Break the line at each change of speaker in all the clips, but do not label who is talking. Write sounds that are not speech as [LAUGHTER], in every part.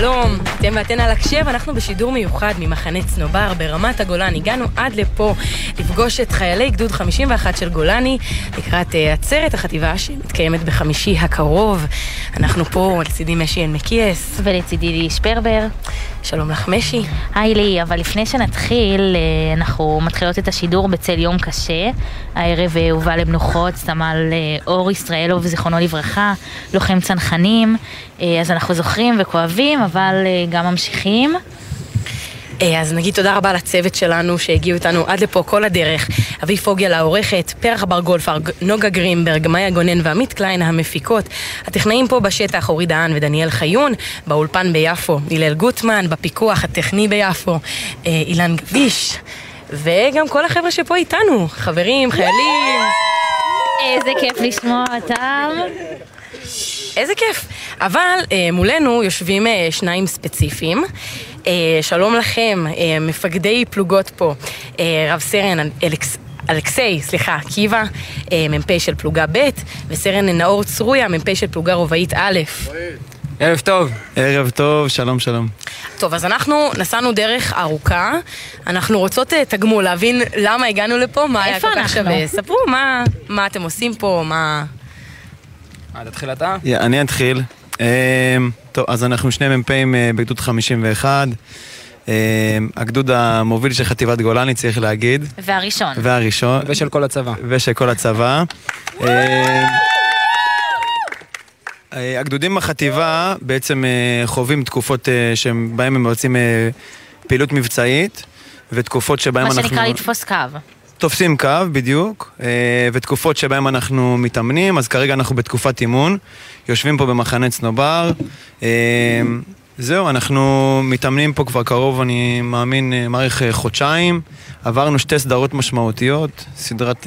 שלום, אתם ואתן על הקשב, אנחנו בשידור מיוחד ממחנה צנובר ברמת הגולן. הגענו עד לפה לפגוש את חיילי גדוד 51 של גולני לקראת uh, עצרת החטיבה שמתקיימת בחמישי הקרוב. אנחנו פה לצידי משי אלמקייס.
ולצידי לי שפרבר.
שלום לך משי.
היי לי, אבל לפני שנתחיל, אה, אנחנו מתחילות את השידור בצל יום קשה. הערב אה, הובא למנוחות סמל אור ישראלוב, זיכרונו לברכה, לוחם צנחנים. אז אנחנו זוכרים וכואבים, אבל גם ממשיכים.
אז נגיד תודה רבה לצוות שלנו שהגיעו איתנו עד לפה כל הדרך. אבי פוגל העורכת, פרח בר גולפר, נוגה גרינברג, מאיה גונן ועמית קליין המפיקות. הטכנאים פה בשטח, אורי דהן ודניאל חיון, באולפן ביפו, הלל גוטמן, בפיקוח הטכני ביפו, אילן גביש, וגם כל החבר'ה שפה איתנו, חברים, חיילים.
איזה כיף לשמוע אותם.
איזה כיף. אבל אה, מולנו יושבים אה, שניים ספציפיים. אה, שלום לכם, אה, מפקדי פלוגות פה. אה, רב סרן אלכס... אלכסיי, סליחה, קיבה, אה, מ"פ של פלוגה ב', וסרן נאור צרויה, מ"פ של פלוגה רובעית א'.
ערב טוב.
ערב טוב, שלום שלום.
טוב, אז אנחנו נסענו דרך ארוכה, אנחנו רוצות תגמול, להבין למה הגענו לפה, מה היה כל כך שווה. ספרו מה, מה אתם עושים פה, מה...
אה, תתחיל אתה?
Yeah, אני אתחיל. Uh, טוב, אז אנחנו שני מ"פים uh, בגדוד 51. Uh, הגדוד המוביל של חטיבת גולני, צריך להגיד.
והראשון.
והראשון.
ושל כל הצבא.
ושל כל הצבא. uh, הגדודים בחטיבה בעצם uh, חווים תקופות uh, שבהם הם מבצעים פעילות מבצעית, ותקופות שבהם אנחנו...
מה שנקרא לתפוס קו.
תופסים קו, בדיוק, ותקופות שבהן אנחנו מתאמנים, אז כרגע אנחנו בתקופת אימון, יושבים פה במחנה צנובר. זהו, אנחנו מתאמנים פה כבר קרוב, אני מאמין, מעריך חודשיים. עברנו שתי סדרות משמעותיות, סדרת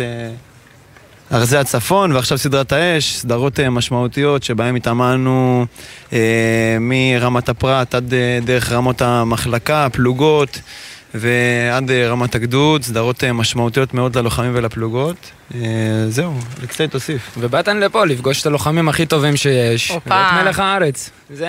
ארזי הצפון ועכשיו סדרת האש, סדרות משמעותיות שבהן התאמנו מרמת הפרט עד דרך רמות המחלקה, פלוגות. ועד רמת הגדוד, סדרות משמעותיות מאוד ללוחמים ולפלוגות. זהו, לקצת תוסיף.
ובאתן לפה לפגוש את הלוחמים הכי טובים שיש.
הופה.
ואת מלך הארץ. זה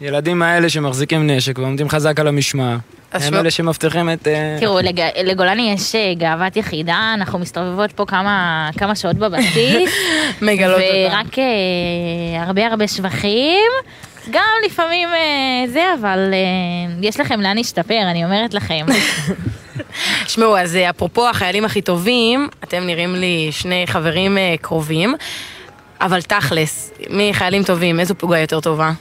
הילדים האלה שמחזיקים נשק ועומדים חזק על המשמר. הם אלה שמבטיחים את...
תראו, לג... לגולני יש גאוות יחידה, אנחנו מסתובבות פה כמה, כמה שעות בבסיס. [LAUGHS]
מגלות אותה.
ורק הרבה הרבה שבחים. גם לפעמים זה, אבל יש לכם לאן להשתפר, אני אומרת לכם. [LAUGHS]
תשמעו, אז אפרופו החיילים הכי טובים, אתם נראים לי שני חברים קרובים, אבל תכלס, מי חיילים טובים, איזו פלוגה יותר טובה?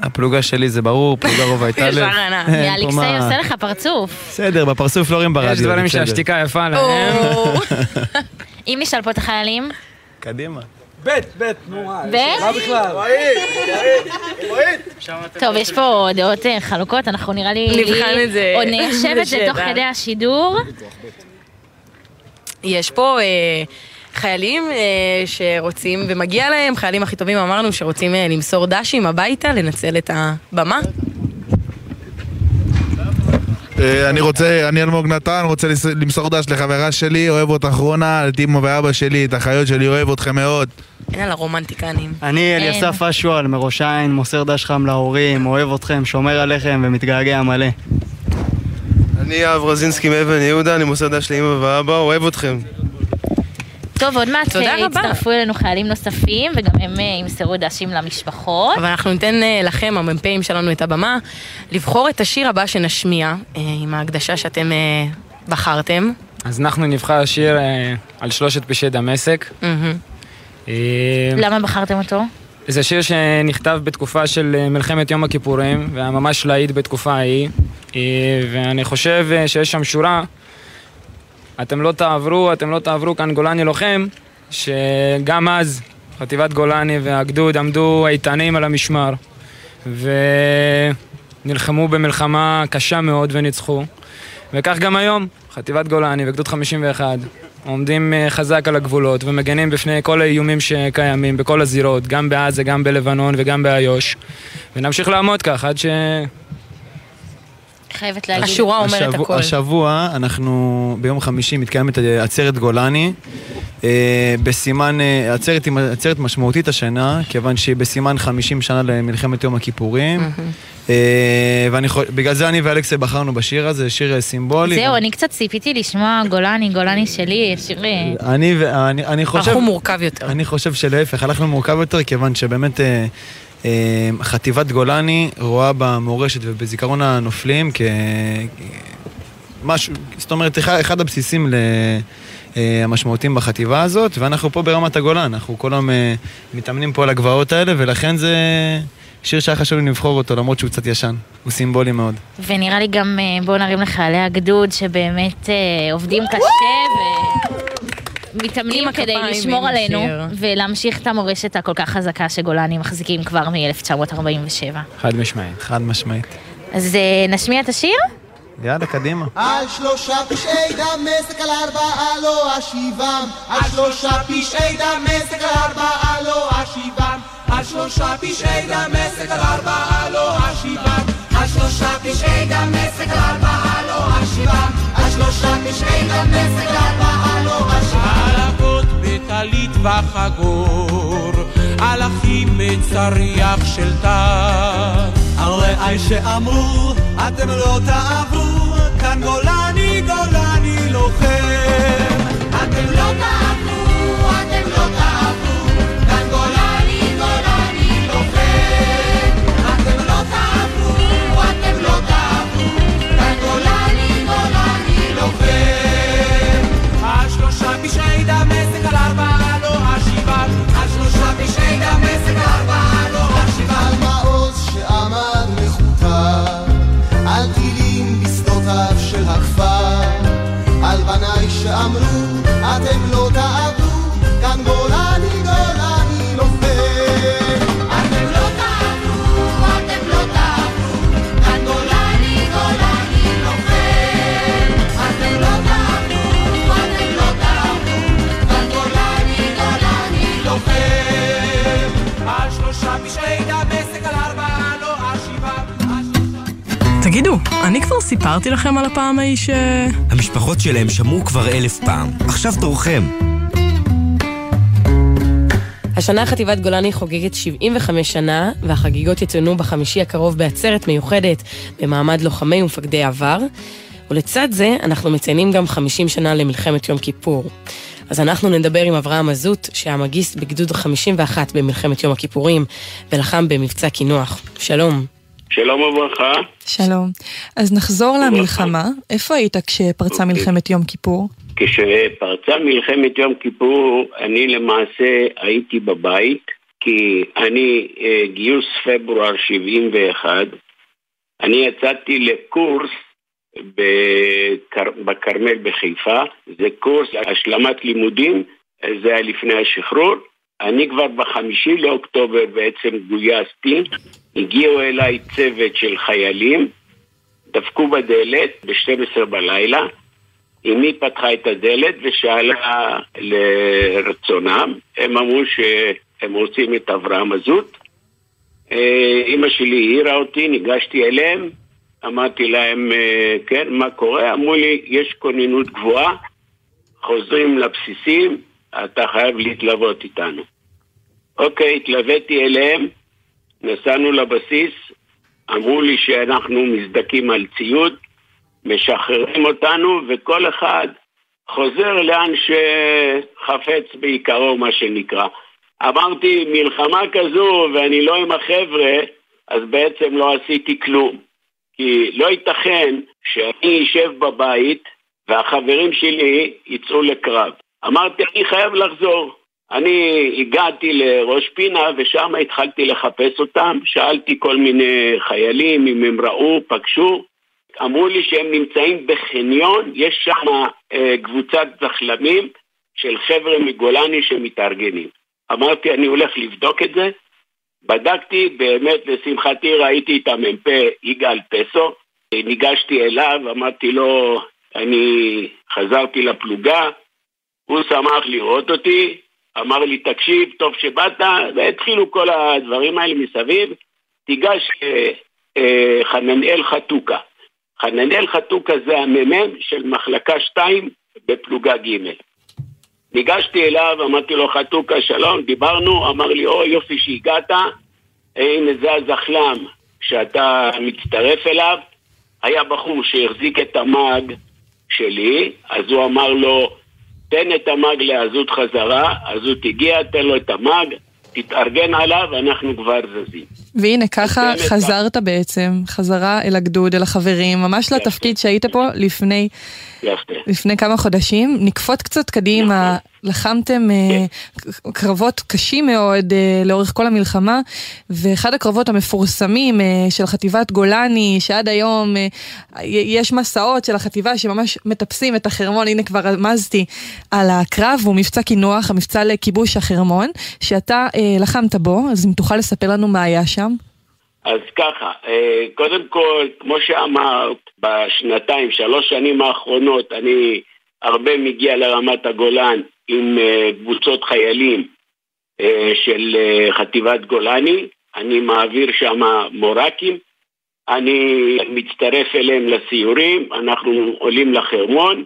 הפלוגה שלי זה ברור, פלוגה רוב [LAUGHS] הייתה לב.
אלכסיי עושה לך פרצוף.
בסדר, בפרצוף לא רואים ברדיו.
יש דברים שהשתיקה יפה להם. [LAUGHS]
אם נשאל פה את החיילים?
קדימה.
בית, בית, נו,
בית?
מה בכלל?
טוב, יש פה דעות חלוקות, אנחנו נראה לי...
נבחן את זה.
עוד ניישב את זה [LAUGHS] תוך כדי השידור.
יש פה אה, חיילים אה, שרוצים, ומגיע להם, חיילים הכי טובים אמרנו, שרוצים אה, למסור דשים הביתה, לנצל את הבמה.
אני רוצה, אני אלמוג נתן, רוצה למסור דש לחברה שלי, אוהב אותך רונה, את אמא ואבא שלי, את החיות שלי, אוהב אתכם מאוד.
אין על הרומנטיקנים.
אני אליסף אשואל מראש העין, מוסר דש חם להורים, אוהב אתכם, שומר עליכם ומתגעגע מלא.
אני יאב רזינסקי מאבן יהודה, אני מוסר דש לאמא ואבא, אוהב אתכם.
טוב, עוד מעט
תודה רבה.
יצטרפו אלינו חיילים נוספים, וגם הם אה, ימסרו דשים למשפחות.
אבל אנחנו ניתן אה, לכם, המ"פים שלנו, את הבמה, לבחור את השיר הבא שנשמיע, אה, עם ההקדשה שאתם אה, בחרתם.
אז אנחנו נבחר שיר אה, על שלושת פשעי דמשק.
מהמם.
אה,
למה בחרתם אותו?
זה שיר שנכתב בתקופה של אה, מלחמת יום הכיפורים, והיה ממש להיט בתקופה ההיא. אה, ואני חושב שיש שם שורה, אתם לא תעברו, אתם לא תעברו כאן גולני לוחם, שגם אז חטיבת גולני והגדוד עמדו איתנים על המשמר, ונלחמו במלחמה קשה מאוד וניצחו. וכך גם היום, חטיבת גולני וגדוד 51 עומדים אה, חזק על הגבולות ומגנים בפני כל האיומים שקיימים בכל הזירות, גם בעזה, גם בלבנון וגם באיו"ש. ונמשיך לעמוד כך עד ש...
חייבת להגיד.
השורה אומרת
השבוע,
הכל.
השבוע אנחנו ביום חמישי מתקיימת עצרת גולני אה, בסימן, אה, עצרת היא עצרת משמעותית השנה, כיוון שהיא בסימן 50 שנה למלחמת יום הכיפורים. אה, ובגלל זה אני ואלכס בחרנו בשיר הזה, שיר אה, סימבולי.
זהו, אני קצת ציפיתי לשמוע גולני, גולני שלי, שיר...
אני, ו- אני, אני חושב...
הלכו מורכב יותר.
אני חושב שלהפך, הלכנו מורכב יותר, כיוון שבאמת אה, חטיבת גולני רואה במורשת ובזיכרון הנופלים כ... משהו, זאת אומרת, אחד, הבסיסים ל... אה, המשמעותיים בחטיבה הזאת, ואנחנו פה ברמת הגולן, אנחנו כל היום אה, מתאמנים פה על הגבעות האלה, ולכן זה שיר שהיה חשוב לי לבחור אותו, למרות שהוא קצת ישן, הוא סימבולי מאוד.
ונראה לי גם אה, בואו נרים לחיילי הגדוד שבאמת עובדים קשה ומתאמנים
עם
כדי לשמור עלינו. ולהמשיך את המורשת הכל כך חזקה שגולני מחזיקים כבר מ-1947.
חד משמעית.
חד משמעית.
אז אה, נשמיע את השיר?
יאללה, קדימה.
על שלושה פשעי דמשק על ארבעה לא אשיבם על שלושה פשעי דמשק על ארבעה לא אשיבם על שלושה פשעי דמשק על ארבעה לא אשיבם על שלושה פשעי דמשק על ארבעה לא אשיבם שלושה פשעי דמשק ארבעה לא
בטלית וחגור, בצריח של.
על רעי שאמרו אתם לא תעברו כאן גולני גולני לוחם שאמרו אתם לא
סיפרתי לכם על הפעם ההיא ש...
המשפחות שלהם שמעו כבר אלף פעם. עכשיו תורכם.
השנה חטיבת גולני חוגגת 75 שנה, והחגיגות יצוינו בחמישי הקרוב בעצרת מיוחדת במעמד לוחמי ומפקדי עבר. ולצד זה, אנחנו מציינים גם 50 שנה למלחמת יום כיפור. אז אנחנו נדבר עם אברהם מזוט, שהיה מגיסט בגדוד 51 במלחמת יום הכיפורים, ולחם במבצע קינוח. שלום.
שלום וברכה.
שלום. אז נחזור למלחמה. איפה היית כשפרצה מלחמת יום כיפור?
כשפרצה מלחמת יום כיפור, אני למעשה הייתי בבית, כי אני אה, גיוס פברואר 71, אני יצאתי לקורס בכר, בכרמל בחיפה, זה קורס השלמת לימודים, זה היה לפני השחרור. אני כבר בחמישי לאוקטובר בעצם גויסתי, הגיעו אליי צוות של חיילים, דפקו בדלת ב-12 בלילה, אמי פתחה את הדלת ושאלה לרצונם, הם אמרו שהם רוצים את אברהם מזוט. אימא שלי העירה אותי, ניגשתי אליהם, אמרתי להם, אה, כן, מה קורה? אמרו לי, יש כוננות גבוהה, חוזרים לבסיסים, אתה חייב להתלוות איתנו. אוקיי, התלוויתי אליהם, נסענו לבסיס, אמרו לי שאנחנו מזדכים על ציוד, משחררים אותנו, וכל אחד חוזר לאן שחפץ בעיקרו, מה שנקרא. אמרתי, מלחמה כזו ואני לא עם החבר'ה, אז בעצם לא עשיתי כלום. כי לא ייתכן שאני אשב בבית והחברים שלי יצאו לקרב. אמרתי, אני חייב לחזור. אני הגעתי לראש פינה ושם התחלתי לחפש אותם, שאלתי כל מיני חיילים אם הם ראו, פגשו, אמרו לי שהם נמצאים בחניון, יש שם אה, קבוצת זחלמים של חבר'ה מגולני שמתארגנים. אמרתי, אני הולך לבדוק את זה. בדקתי, באמת, לשמחתי ראיתי את המ"פ יגאל פסו, ניגשתי אליו, אמרתי לו, אני חזרתי לפלוגה, הוא שמח לראות אותי, אמר לי, תקשיב, טוב שבאת, והתחילו כל הדברים האלה מסביב. תיגש אה, אה, חננאל חתוקה. חננאל חתוקה זה המ"מ של מחלקה 2 בפלוגה ג'. ניגשתי אליו, אמרתי לו, חתוכה, שלום, דיברנו, אמר לי, אוי, יופי שהגעת, הנה זה הזחלם שאתה מצטרף אליו. היה בחור שהחזיק את המאג שלי, אז הוא אמר לו, תן את המאג לעזות חזרה, עזות הגיע, תן לו את המאג, תתארגן עליו, אנחנו כבר זזים.
והנה, ככה חזרת בעצם, חזרה אל הגדוד, אל החברים, ממש לתפקיד שהיית פה לפני,
יפה.
לפני כמה חודשים. נקפוט קצת קדימה, לחמתם אה, קרבות קשים מאוד אה, לאורך כל המלחמה, ואחד הקרבות המפורסמים אה, של חטיבת גולני, שעד היום יש מסעות של החטיבה שממש מטפסים את החרמון, הנה כבר רמזתי על הקרב, הוא מבצע קינוח, המבצע לכיבוש החרמון, שאתה לחמת בו, אז אם תוכל לספר לנו מה היה שם.
אז ככה, אה, קודם כל, כמו שאמרת, בשנתיים, שלוש שנים האחרונות, אני הרבה מגיע לרמת הגולן עם אה, קבוצות חיילים אה, של חטיבת גולני, אני מעביר שם מורקים, אני מצטרף אליהם לסיורים, אנחנו עולים לחרמון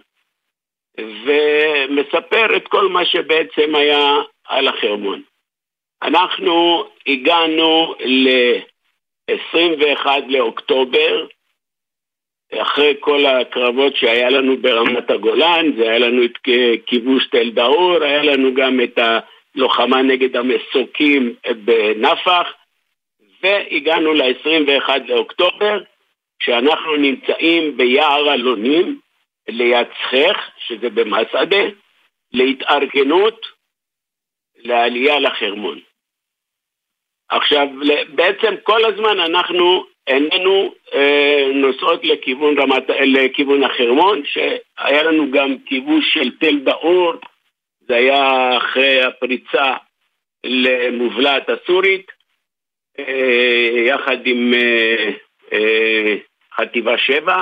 ומספר את כל מה שבעצם היה על החרמון. אנחנו הגענו ל-21 לאוקטובר, אחרי כל הקרבות שהיה לנו ברמת הגולן, זה היה לנו את כיבוש תל דאור, היה לנו גם את הלוחמה נגד המסוקים בנפח, והגענו ל-21 לאוקטובר, שאנחנו נמצאים ביער אלונים, ליד סכך, שזה במסעדה, להתארגנות לעלייה לחרמון. עכשיו, בעצם כל הזמן אנחנו עינינו אה, נוסעות לכיוון, רמת, לכיוון החרמון, שהיה לנו גם כיבוש של תל דאור, זה היה אחרי הפריצה למובלעת הסורית, אה, יחד עם אה, אה, חטיבה 7,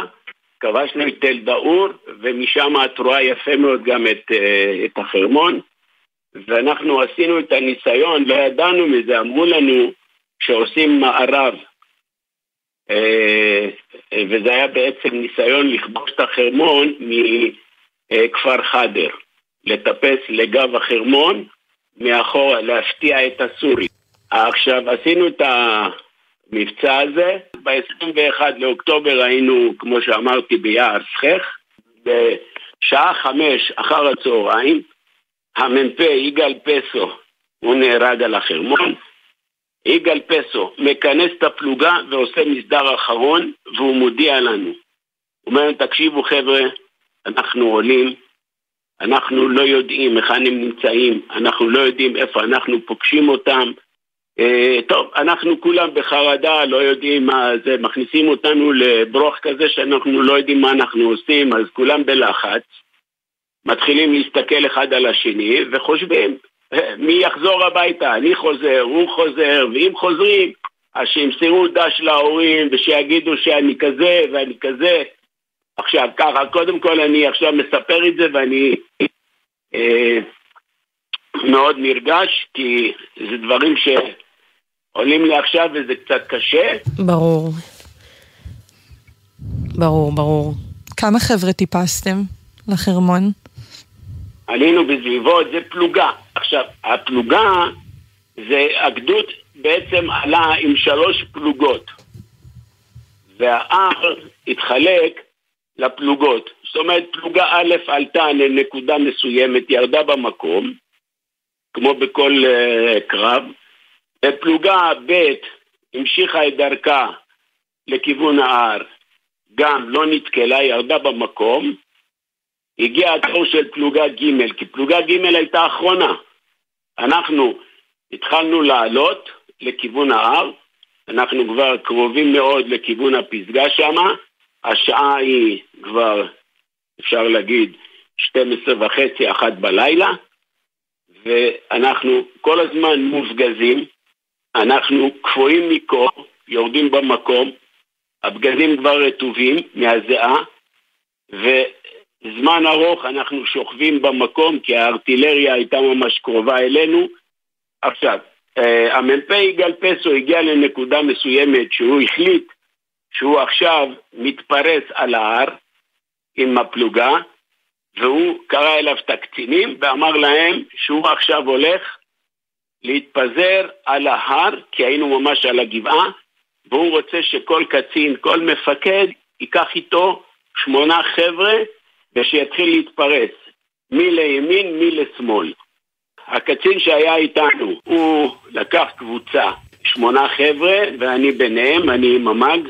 כבשנו את תל דאור, ומשם את רואה יפה מאוד גם את, אה, את החרמון. ואנחנו עשינו את הניסיון, לא ידענו מזה, אמרו לנו שעושים מערב. אה, וזה היה בעצם ניסיון לכבוש את החרמון מכפר חדר, לטפס לגב החרמון, מאחורה, להפתיע את הסורים. עכשיו, עשינו את המבצע הזה, ב-21 לאוקטובר היינו, כמו שאמרתי, ביער סכך, בשעה חמש אחר הצהריים, המ"פ יגאל פסו, הוא נהרג על החרמון. יגאל פסו מכנס את הפלוגה ועושה מסדר אחרון והוא מודיע לנו. הוא אומר, תקשיבו חבר'ה, אנחנו עולים, אנחנו לא יודעים היכן הם נמצאים, אנחנו לא יודעים איפה אנחנו פוגשים אותם. אה, טוב, אנחנו כולם בחרדה, לא יודעים מה זה, מכניסים אותנו לברוך כזה שאנחנו לא יודעים מה אנחנו עושים, אז כולם בלחץ. מתחילים להסתכל אחד על השני וחושבים מי יחזור הביתה, אני חוזר, הוא חוזר, ואם חוזרים, אז שימסרו דש להורים ושיגידו שאני כזה ואני כזה. עכשיו ככה, קודם כל אני עכשיו מספר את זה ואני אה, מאוד נרגש כי זה דברים שעולים לי עכשיו וזה קצת קשה.
ברור. ברור, ברור.
כמה חבר'ה טיפסתם לחרמון?
עלינו בסביבות, זה פלוגה. עכשיו, הפלוגה זה הגדוד בעצם עלה עם שלוש פלוגות. וההר התחלק לפלוגות. זאת אומרת, פלוגה א' עלתה לנקודה מסוימת, ירדה במקום, כמו בכל uh, קרב, ופלוגה ב' המשיכה את דרכה לכיוון ההר, גם לא נתקלה, ירדה במקום, הגיע התור של פלוגה ג', כי פלוגה ג' הייתה אחרונה. אנחנו התחלנו לעלות לכיוון ההר, אנחנו כבר קרובים מאוד לכיוון הפסגה שמה, השעה היא כבר, אפשר להגיד, 12 וחצי, אחת בלילה, ואנחנו כל הזמן מופגזים, אנחנו קפואים מקור, יורדים במקום, הבגדים כבר רטובים מהזיעה, וזמן ארוך אנחנו שוכבים במקום כי הארטילריה הייתה ממש קרובה אלינו. עכשיו, המ"פ יגאל פסו הגיע לנקודה מסוימת שהוא החליט שהוא עכשיו מתפרס על ההר עם הפלוגה, והוא קרא אליו את הקצינים ואמר להם שהוא עכשיו הולך להתפזר על ההר, כי היינו ממש על הגבעה, והוא רוצה שכל קצין, כל מפקד, ייקח איתו שמונה חבר'ה ושיתחיל להתפרס, מי לימין, מי לשמאל. הקצין שהיה איתנו, הוא לקח קבוצה, שמונה חבר'ה, ואני ביניהם, אני ממ"ג,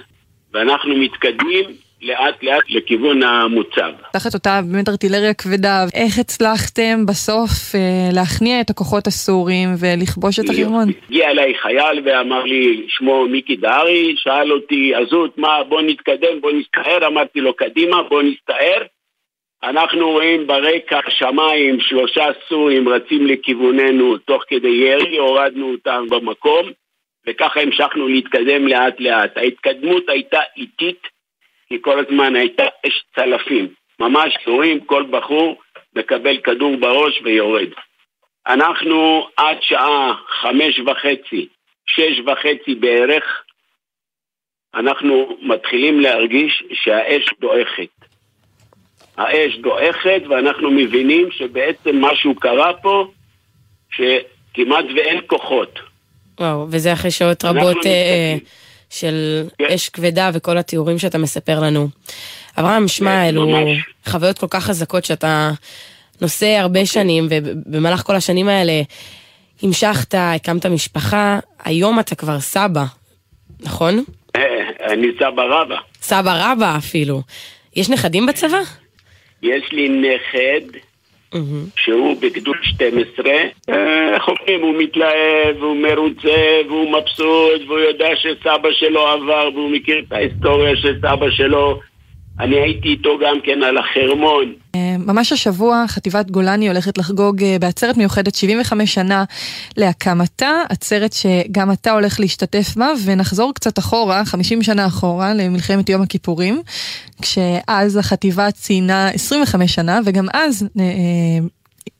ואנחנו מתקדמים לאט לאט לכיוון המוצב.
תחת אותה באמת ארטילריה כבדה, איך הצלחתם בסוף אה, להכניע את הכוחות הסורים ולכבוש את החרמון?
הגיע אליי חייל ואמר לי, שמו מיקי דהרי, שאל אותי, עזות, מה, בוא נתקדם, בוא נסתער, אמרתי לו, קדימה, בוא נסתער. אנחנו רואים ברקע שמיים, שלושה סורים רצים לכיווננו תוך כדי ירי, הורדנו אותם במקום, וככה המשכנו להתקדם לאט לאט. ההתקדמות הייתה איטית, כי כל הזמן הייתה אש צלפים. ממש רואים כל בחור מקבל כדור בראש ויורד. אנחנו עד שעה חמש וחצי, שש וחצי בערך, אנחנו מתחילים להרגיש שהאש דועכת. האש דועכת ואנחנו מבינים שבעצם משהו קרה פה שכמעט ואין כוחות.
וואו, וזה אחרי שעות רבות אה, של
כן.
אש כבדה וכל התיאורים שאתה מספר לנו. אברהם, שמע, אלו
ממש.
חוויות כל כך חזקות שאתה נושא הרבה שנים, ובמהלך כל השנים האלה המשכת, הקמת משפחה, היום אתה כבר סבא, נכון?
אה, אני סבא רבא.
סבא רבא אפילו. יש נכדים בצבא?
יש לי נכד שהוא בגדוד 12, אה, איך אומרים, הוא מתלהב, הוא מרוצה, והוא מבסוט, והוא יודע שסבא שלו עבר, והוא מכיר את ההיסטוריה של סבא שלו. אני הייתי איתו גם כן על החרמון.
אה, ממש השבוע חטיבת גולני הולכת לחגוג אה, בעצרת מיוחדת 75 שנה להקמתה, עצרת שגם אתה הולך להשתתף בה, ונחזור קצת אחורה, 50 שנה אחורה, למלחמת יום הכיפורים, כשאז החטיבה ציינה 25 שנה, וגם אז אה,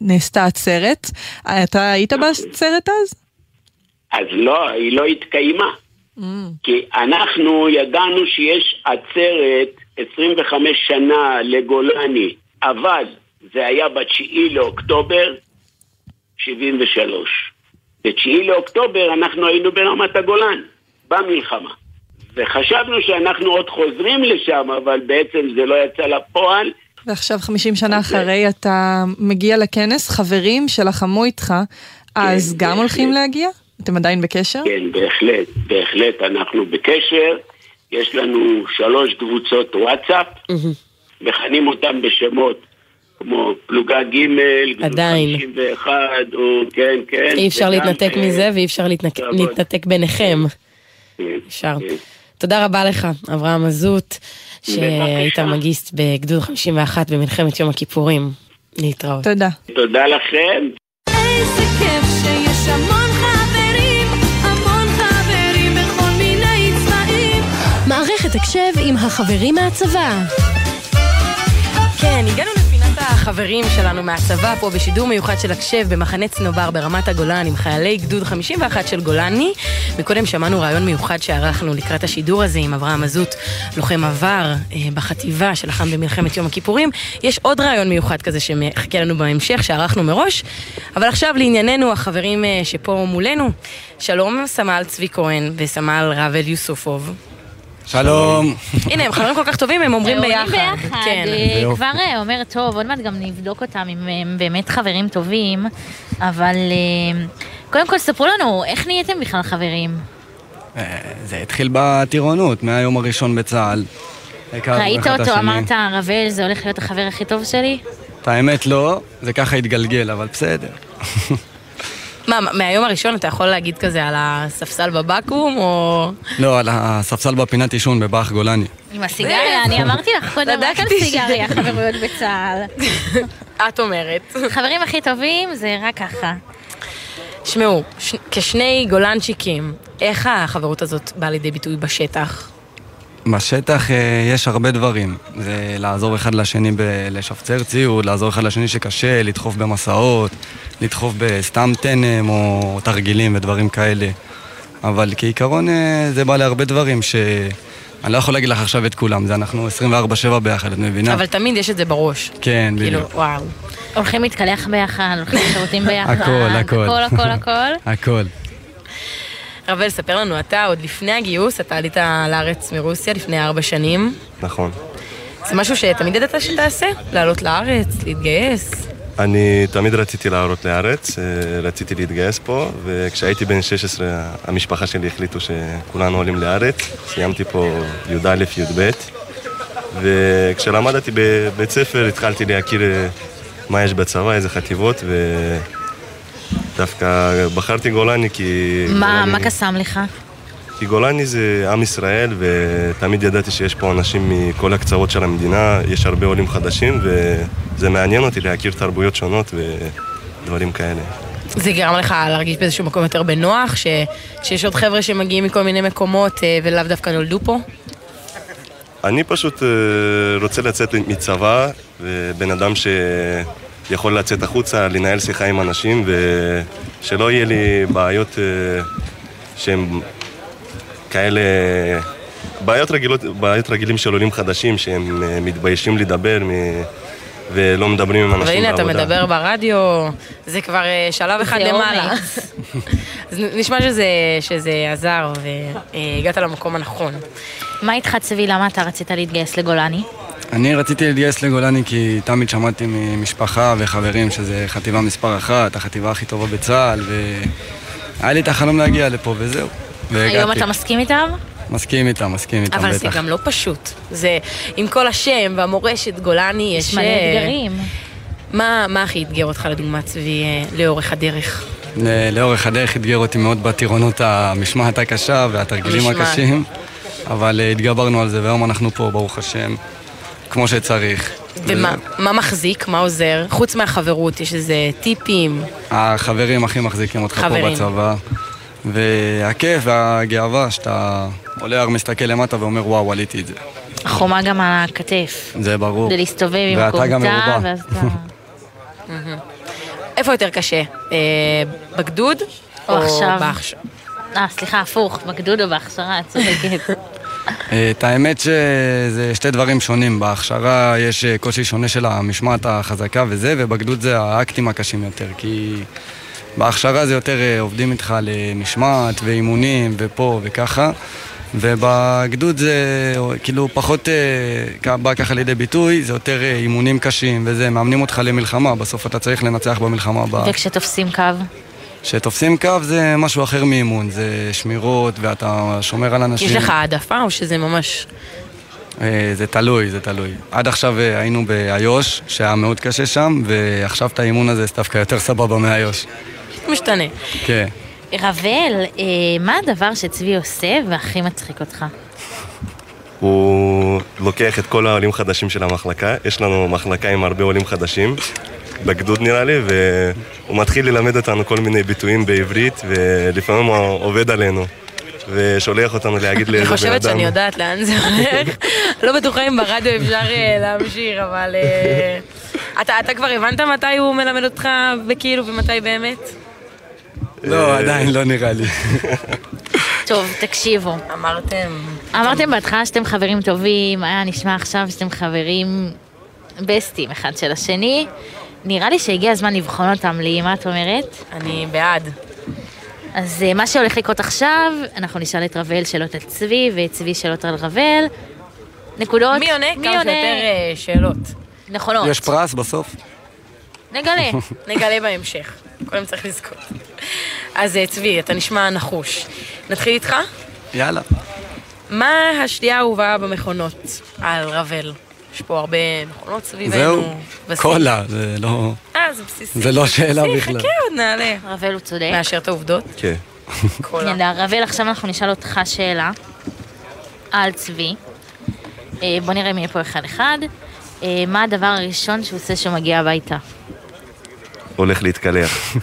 נעשתה עצרת. אתה היית בעצרת אז?
אז לא, היא לא התקיימה. כי אנחנו ידענו שיש עצרת 25 שנה לגולני, אבל זה היה ב-9 לאוקטובר 73. ב-9 לאוקטובר אנחנו היינו ברמת הגולן, במלחמה. וחשבנו שאנחנו עוד חוזרים לשם, אבל בעצם זה לא יצא לפועל.
ועכשיו 50 שנה אחרי אתה מגיע לכנס, חברים שלחמו איתך, אז גם הולכים להגיע? אתם עדיין בקשר?
כן, בהחלט, בהחלט אנחנו בקשר. יש לנו שלוש קבוצות וואטסאפ, מכנים אותם בשמות כמו פלוגה ג', גדוד
עדיין.
51, או כן, כן.
אי אפשר להתנתק
אה,
מזה ואי אפשר. להתנתק ביניכם. אפשר. תודה רבה לך, אברהם מזוט, שהיית מגיסט בגדוד 51 במלחמת יום הכיפורים. להתראות.
תודה.
תודה לכם.
הקשב עם החברים מהצבא.
כן, הגענו לפינת החברים שלנו מהצבא פה בשידור מיוחד של הקשב במחנה צנובר ברמת הגולן עם חיילי גדוד 51 של גולני. מקודם שמענו רעיון מיוחד שערכנו לקראת השידור הזה עם אברהם מזוט, לוחם עבר אה, בחטיבה שלחם במלחמת יום הכיפורים. יש עוד רעיון מיוחד כזה שמחכה לנו בהמשך שערכנו מראש. אבל עכשיו לענייננו, החברים אה, שפה מולנו. שלום סמל צבי כהן וסמל רבל יוסופוב.
שלום.
הנה, הם חברים כל כך טובים, הם אומרים
אומרים
ביחד.
ביחד,
כן.
אה, כבר אה, אומר טוב, עוד מעט גם נבדוק אותם אם הם באמת חברים טובים, אבל אה, קודם כל ספרו לנו, איך נהייתם בכלל חברים?
זה התחיל בטירונות, מהיום הראשון בצה"ל.
ראית אותו. אמרת, רבל, זה הולך להיות החבר הכי טוב שלי?
את האמת לא, זה ככה התגלגל, אבל בסדר. [LAUGHS]
מה, מהיום הראשון אתה יכול להגיד כזה על הספסל בבקו"ם, או...
לא, על הספסל בפינת עישון בבאח גולני.
עם הסיגריה, אני אמרתי לך קודם רק על סיגריה, חברויות בצה"ל. [LAUGHS]
את אומרת.
חברים הכי טובים זה רק ככה.
שמעו, ש... כשני גולנצ'יקים, איך החברות הזאת באה לידי ביטוי בשטח?
בשטח אה, יש הרבה דברים. זה לעזור אחד לשני בלשפצר ציוד, לעזור אחד לשני שקשה, לדחוף במסעות, לדחוף בסתם תנם או תרגילים ודברים כאלה. אבל כעיקרון אה, זה בא להרבה דברים, אני לא יכול להגיד לך עכשיו את כולם, זה אנחנו 24-7 ביחד, את מבינה?
אבל תמיד יש את זה בראש.
כן,
כאילו,
בדיוק.
וואו.
הולכים להתקלח ביחד, הולכים לשירותים ביחד.
הכל, הכל.
הכל, הכל, הכל.
הכל.
רבל, ספר לנו, אתה עוד לפני הגיוס, אתה עלית לארץ מרוסיה לפני ארבע שנים.
נכון.
זה משהו שתמיד ידעת שתעשה? לעלות לארץ, להתגייס?
אני תמיד רציתי לעלות לארץ, אה, רציתי להתגייס פה, וכשהייתי בן 16 המשפחה שלי החליטו שכולנו עולים לארץ. סיימתי פה י"א, י"ב, וכשלמדתי בבית ספר התחלתי להכיר אה, מה יש בצבא, איזה חטיבות, ודווקא בחרתי גולני כי...
מה
גולני-
מה קסם לך?
כי גולני זה עם ישראל, ותמיד ידעתי שיש פה אנשים מכל הקצוות של המדינה, יש הרבה עולים חדשים, וזה מעניין אותי להכיר תרבויות שונות ודברים כאלה.
זה גרם לך להרגיש באיזשהו מקום יותר בנוח, ש... שיש עוד חבר'ה שמגיעים מכל מיני מקומות אה, ולאו דווקא נולדו פה?
אני פשוט אה, רוצה לצאת מצבא, ובן אדם שיכול לצאת החוצה, לנהל שיחה עם אנשים, ושלא יהיה לי בעיות אה, שהן כאלה... בעיות, רגילות, בעיות רגילים של עולים חדשים שהם אה, מתביישים לדבר מ... ולא מדברים עם אנשים
הנה, אתה
בעבודה.
מדבר ברדיו, זה כבר אה, שלב אחד למעלה. [LAUGHS] אז נשמע שזה, שזה עזר והגעת למקום הנכון.
מה איתך צבי, למה אתה רצית להתגייס לגולני?
אני רציתי להתגייס לגולני כי תמיד שמעתי ממשפחה וחברים שזה חטיבה מספר אחת, החטיבה הכי טובה בצה"ל, והיה לי את החלום להגיע לפה וזהו. והגעתי.
היום אתה מסכים איתם?
מסכים איתם, מסכים איתם,
אבל
בטח.
זה גם לא פשוט. זה, עם כל השם והמורשת גולני, יש...
יש מלא
אה,
אתגרים.
מה, מה הכי אתגר אותך, לדוגמה, צבי, אה, לאורך הדרך?
לאורך הדרך אתגר אותי מאוד בטירונות המשמעת הקשה והתרגילים. הקשים, אבל אה, התגברנו על זה והיום אנחנו פה, ברוך השם, כמו שצריך.
ומה מה מחזיק? מה עוזר? חוץ מהחברות, יש איזה טיפים?
החברים הכי מחזיקים אותך
חברים.
פה בצבא. והכיף והגאווה שאתה עולה הר מסתכל למטה ואומר וואו עליתי את זה.
החומה גם על הכתף.
זה ברור.
זה להסתובב עם
ואתה גם מרובע.
ואז אתה...
מהמם. [LAUGHS] איפה יותר קשה? אה, בגדוד?
או עכשיו. אה, סליחה, הפוך, בגדוד או בהכשרה, את צודקת. [LAUGHS]
אה, את האמת שזה שתי דברים שונים. בהכשרה יש אה, קושי שונה של המשמעת החזקה וזה, ובגדוד זה האקטים הקשים יותר. כי בהכשרה זה יותר אה, עובדים איתך על אה, משמעת ואימונים ופה וככה. ובגדוד זה כאילו פחות בא ככה לידי ביטוי, זה יותר אימונים קשים וזה, מאמנים אותך למלחמה, בסוף אתה צריך לנצח במלחמה הבאה.
וכשתופסים קו?
כשתופסים קו זה משהו אחר מאימון, זה שמירות ואתה שומר על אנשים.
יש לך העדפה או שזה ממש...
אה, זה תלוי, זה תלוי. עד עכשיו אה, היינו באיו"ש, שהיה מאוד קשה שם, ועכשיו את האימון הזה זה דווקא יותר סבבה מאיו"ש.
משתנה.
כן.
רבל, אה, מה הדבר שצבי עושה והכי מצחיק אותך?
הוא לוקח את כל העולים חדשים של המחלקה, יש לנו מחלקה עם הרבה עולים חדשים, בגדוד נראה לי, והוא מתחיל ללמד אותנו כל מיני ביטויים בעברית, ולפעמים הוא עובד עלינו, ושולח אותנו להגיד
אני
לאיזה בן
חושבת
אדם.
שאני יודעת לאן זה הולך. [LAUGHS] לא בטוחה אם ברדיו אפשר אה, להמשיך, אבל... אה, אתה אתה כבר הבנת מתי הוא מלמד אותך בכאילו ומתי באמת?
לא, עדיין לא נראה לי.
טוב, תקשיבו.
אמרתם...
אמרתם בהתחלה שאתם חברים טובים, היה נשמע עכשיו שאתם חברים בסטים אחד של השני. נראה לי שהגיע הזמן לבחון אותם לי, מה את אומרת?
אני בעד.
אז אה, מה שהולך לקרות עכשיו, אנחנו נשאל את רבל שאלות על צבי, ואת צבי שאלות על רבל. נקודות?
מי עונה? כמה שיותר אה, שאלות.
נכונות.
יש פרס בסוף?
נגלה. [LAUGHS]
נגלה בהמשך. קודם צריך לזכות. אז אה, צבי, אתה נשמע נחוש. נתחיל איתך?
יאללה.
מה השתייה האהובה במכונות על רבל? יש פה הרבה מכונות סביבנו.
זהו,
בסין.
קולה, זה לא...
אה, זה בסיסי.
זה לא שאלה
בסיסי,
בכלל.
חכה עוד נעלה.
רבל הוא צודק.
מאשר את העובדות?
כן.
יאללה, רבל, עכשיו אנחנו נשאל אותך שאלה על צבי. אה, בוא נראה מי יהיה פה אחד-אחד. אה, מה הדבר הראשון שהוא עושה כשהוא מגיע הביתה?
הולך להתקלח.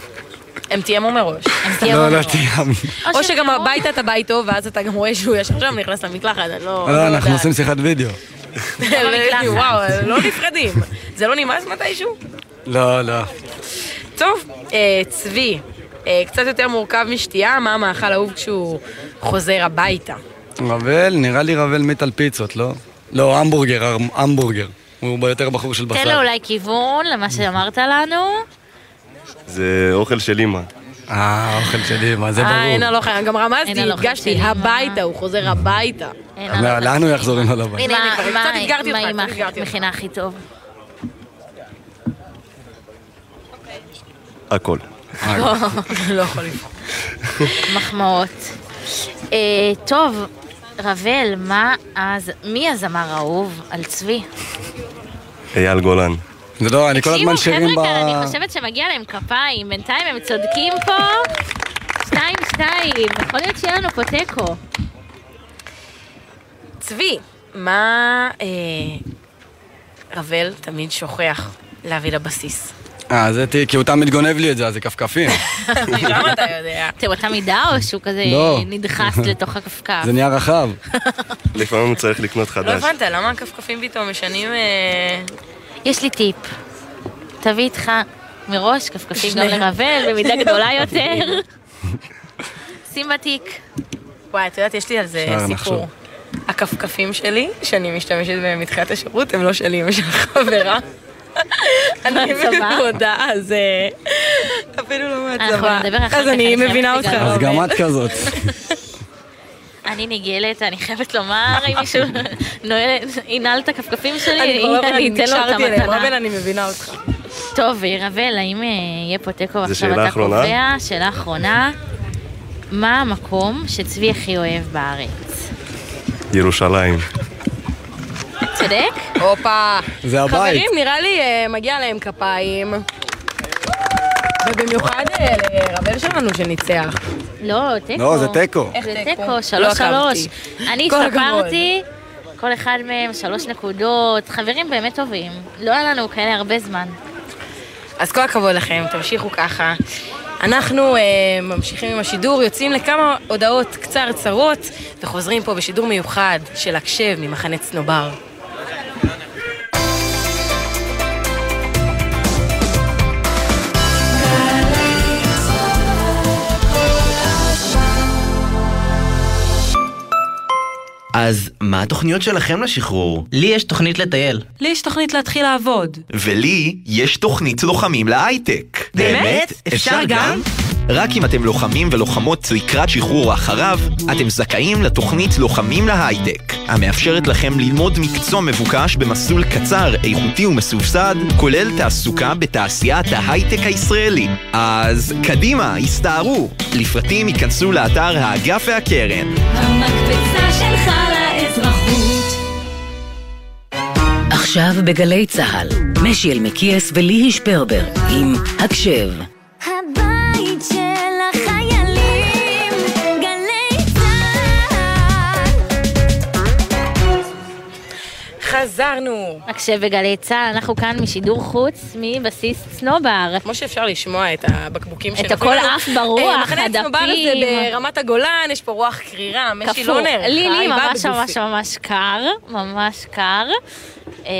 הם תיאמו מראש. הם
לא, לא תיאמנו.
או שגם הביתה אתה בא איתו, ואז אתה גם רואה שהוא ישר שם, נכנס למקלחת, אני לא...
לא, אנחנו
יודעת.
עושים שיחת וידאו.
וואו, לא נפרדים. זה לא נמאס מתישהו?
לא, לא.
טוב, אה, צבי, אה, קצת יותר מורכב משתייה, מה המאכל האהוב כשהוא חוזר הביתה?
רבל, נראה לי רבל מת על פיצות, לא? לא, המבורגר, המבורגר. הוא יותר בחור של
תן לו
בשר.
אולי כיוון למה שאמרת לנו.
זה אוכל של אימא.
אה, אוכל שלי, מה זה
אה, אין
ברור.
הלוך, גם רמזתי,
הלוך
הדגשתי? הביתה, הוא חוזר הביתה.
לאן הוא יחזור אם לא לבית?
הנה, הנה, כבר
מה-
אותך.
מכינה הכי טוב?
הכל.
לא יכול לבחור.
מחמאות. אה, טוב, רבל, מה אז, מי הזמר האהוב על צבי?
אייל גולן.
זה לא, אני כל הזמן
תקשיבו,
שירים
חבר'ה
ב...
כאן, אני חושבת שמגיע להם כפיים, בינתיים הם צודקים פה. שתיים, שתיים, יכול להיות שיהיה לנו פה תיקו.
צבי, מה אה, רבל תמיד שוכח להביא לבסיס?
אה, זה תהיה, כי הוא תמיד גונב לי את זה, אז זה כפכפים.
למה אתה יודע? [LAUGHS]
אתם אותה מידה או שהוא כזה
לא.
נדחס [LAUGHS] לתוך הכפכף?
זה נהיה רחב. [LAUGHS]
לפעמים צריך לקנות
לא
חדש.
הבנת, למה הכפכפים פתאום משנים... אה,
יש לי טיפ. תביא איתך מראש כפכפים גם. לרבל במידה גדולה יותר. שים בתיק.
וואי, את יודעת, יש לי על זה סיפור. הכפכפים שלי, שאני משתמשת בהם מתחילת השירות, הם לא שלי, הם של חברה. [LAUGHS] אני
מהצבא?
מודה, אז אה, אפילו לא מהצבא. אז אני מבינה אותך.
אז גם את כזאת. [LAUGHS]
אני ניגלת, אני חייבת לומר, אם מישהו [LAUGHS] נועל- ינעל את הכפכפים שלי,
אני לא
אתן לו את
נקשרתי אליהם, רבל,
המתנה.
אני מבינה אותך.
טוב, רבל, האם אה, יהיה פה תיקו ועכשיו
שאלה
אתה
אחרונה?
קובע? שאלה אחרונה. מה המקום שצבי הכי אוהב בארץ?
ירושלים.
צודק?
הופה.
זה הבית.
חברים, נראה לי אה, מגיע להם כפיים. ובמיוחד אה, לרבל שלנו שניצח.
לא, תיקו.
לא, זה תיקו.
איך
זה
תיקו? לא
שלוש שלוש. אני. ספרתי, כל אחד מהם שלוש נקודות. חברים באמת טובים. לא היה לנו כאלה הרבה זמן.
אז כל הכבוד לכם, תמשיכו ככה. אנחנו אה, ממשיכים עם השידור, יוצאים לכמה הודעות קצרצרות, וחוזרים פה בשידור מיוחד של הקשב ממחנה צנובר.
אז מה התוכניות שלכם לשחרור? לי יש תוכנית לטייל.
לי יש תוכנית להתחיל לעבוד.
ולי יש תוכנית לוחמים להייטק.
באמת? אפשר גם?
רק אם אתם לוחמים ולוחמות לקראת שחרור או אחריו, אתם זכאים לתוכנית לוחמים להייטק, המאפשרת לכם ללמוד מקצוע מבוקש במסלול קצר, איכותי ומסובסד, כולל תעסוקה בתעשיית ההייטק הישראלי. אז קדימה, הסתערו. לפרטים ייכנסו לאתר האגף והקרן.
המקפצה שלך לאזרחות.
עכשיו בגלי צה"ל, משי אלמקיאס וליהי שפרבר עם הקשב.
חזרנו!
הקשב בגלי צה"ל, אנחנו כאן משידור חוץ מבסיס צנובר.
כמו שאפשר לשמוע את הבקבוקים
את
שנופלים
הכל. עף ברוח,
אה, מחנה צנובר זה
הדפים.
ברמת הגולן, יש פה רוח קרירה, משי. נערכה,
לי, לי ממש. ממש ממש קר, ממש קר. אה,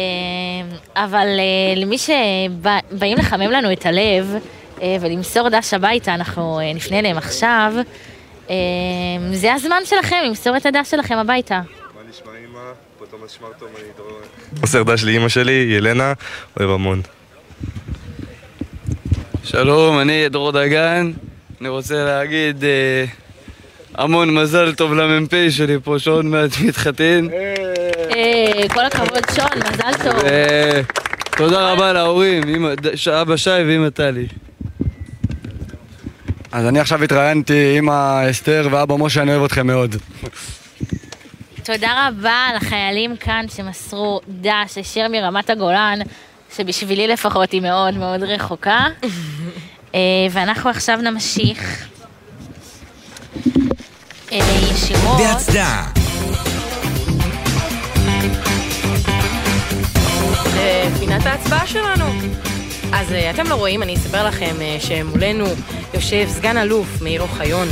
אבל אה, למי שבאים לחמם לנו את הלב ולמסור דש הביתה, אנחנו נפנה אליהם עכשיו. זה הזמן שלכם למסור את הדש שלכם הביתה.
מוסר דש לאימא שלי, ילנה, אוהב המון.
שלום, אני דרור דגן. אני רוצה להגיד אה, המון מזל טוב למ"פ שלי פה, שעוד מעט מתחתן.
אה, כל הכבוד שון, מזל טוב.
תודה רבה להורים, אמא- אבא שי ואמא טלי.
אז אני עכשיו התראיינתי עם אסתר ואבא משה, אני אוהב אתכם מאוד.
תודה רבה לחיילים כאן שמסרו דש ישיר מרמת הגולן, שבשבילי לפחות היא מאוד מאוד רחוקה. [LAUGHS] אה, ואנחנו עכשיו נמשיך אה, ישירות.
בהצדעה.
לפינת ההצבעה שלנו. אז אה, אתם לא רואים, אני אספר לכם שמולנו יושב סגן אלוף מאיר אוחיון,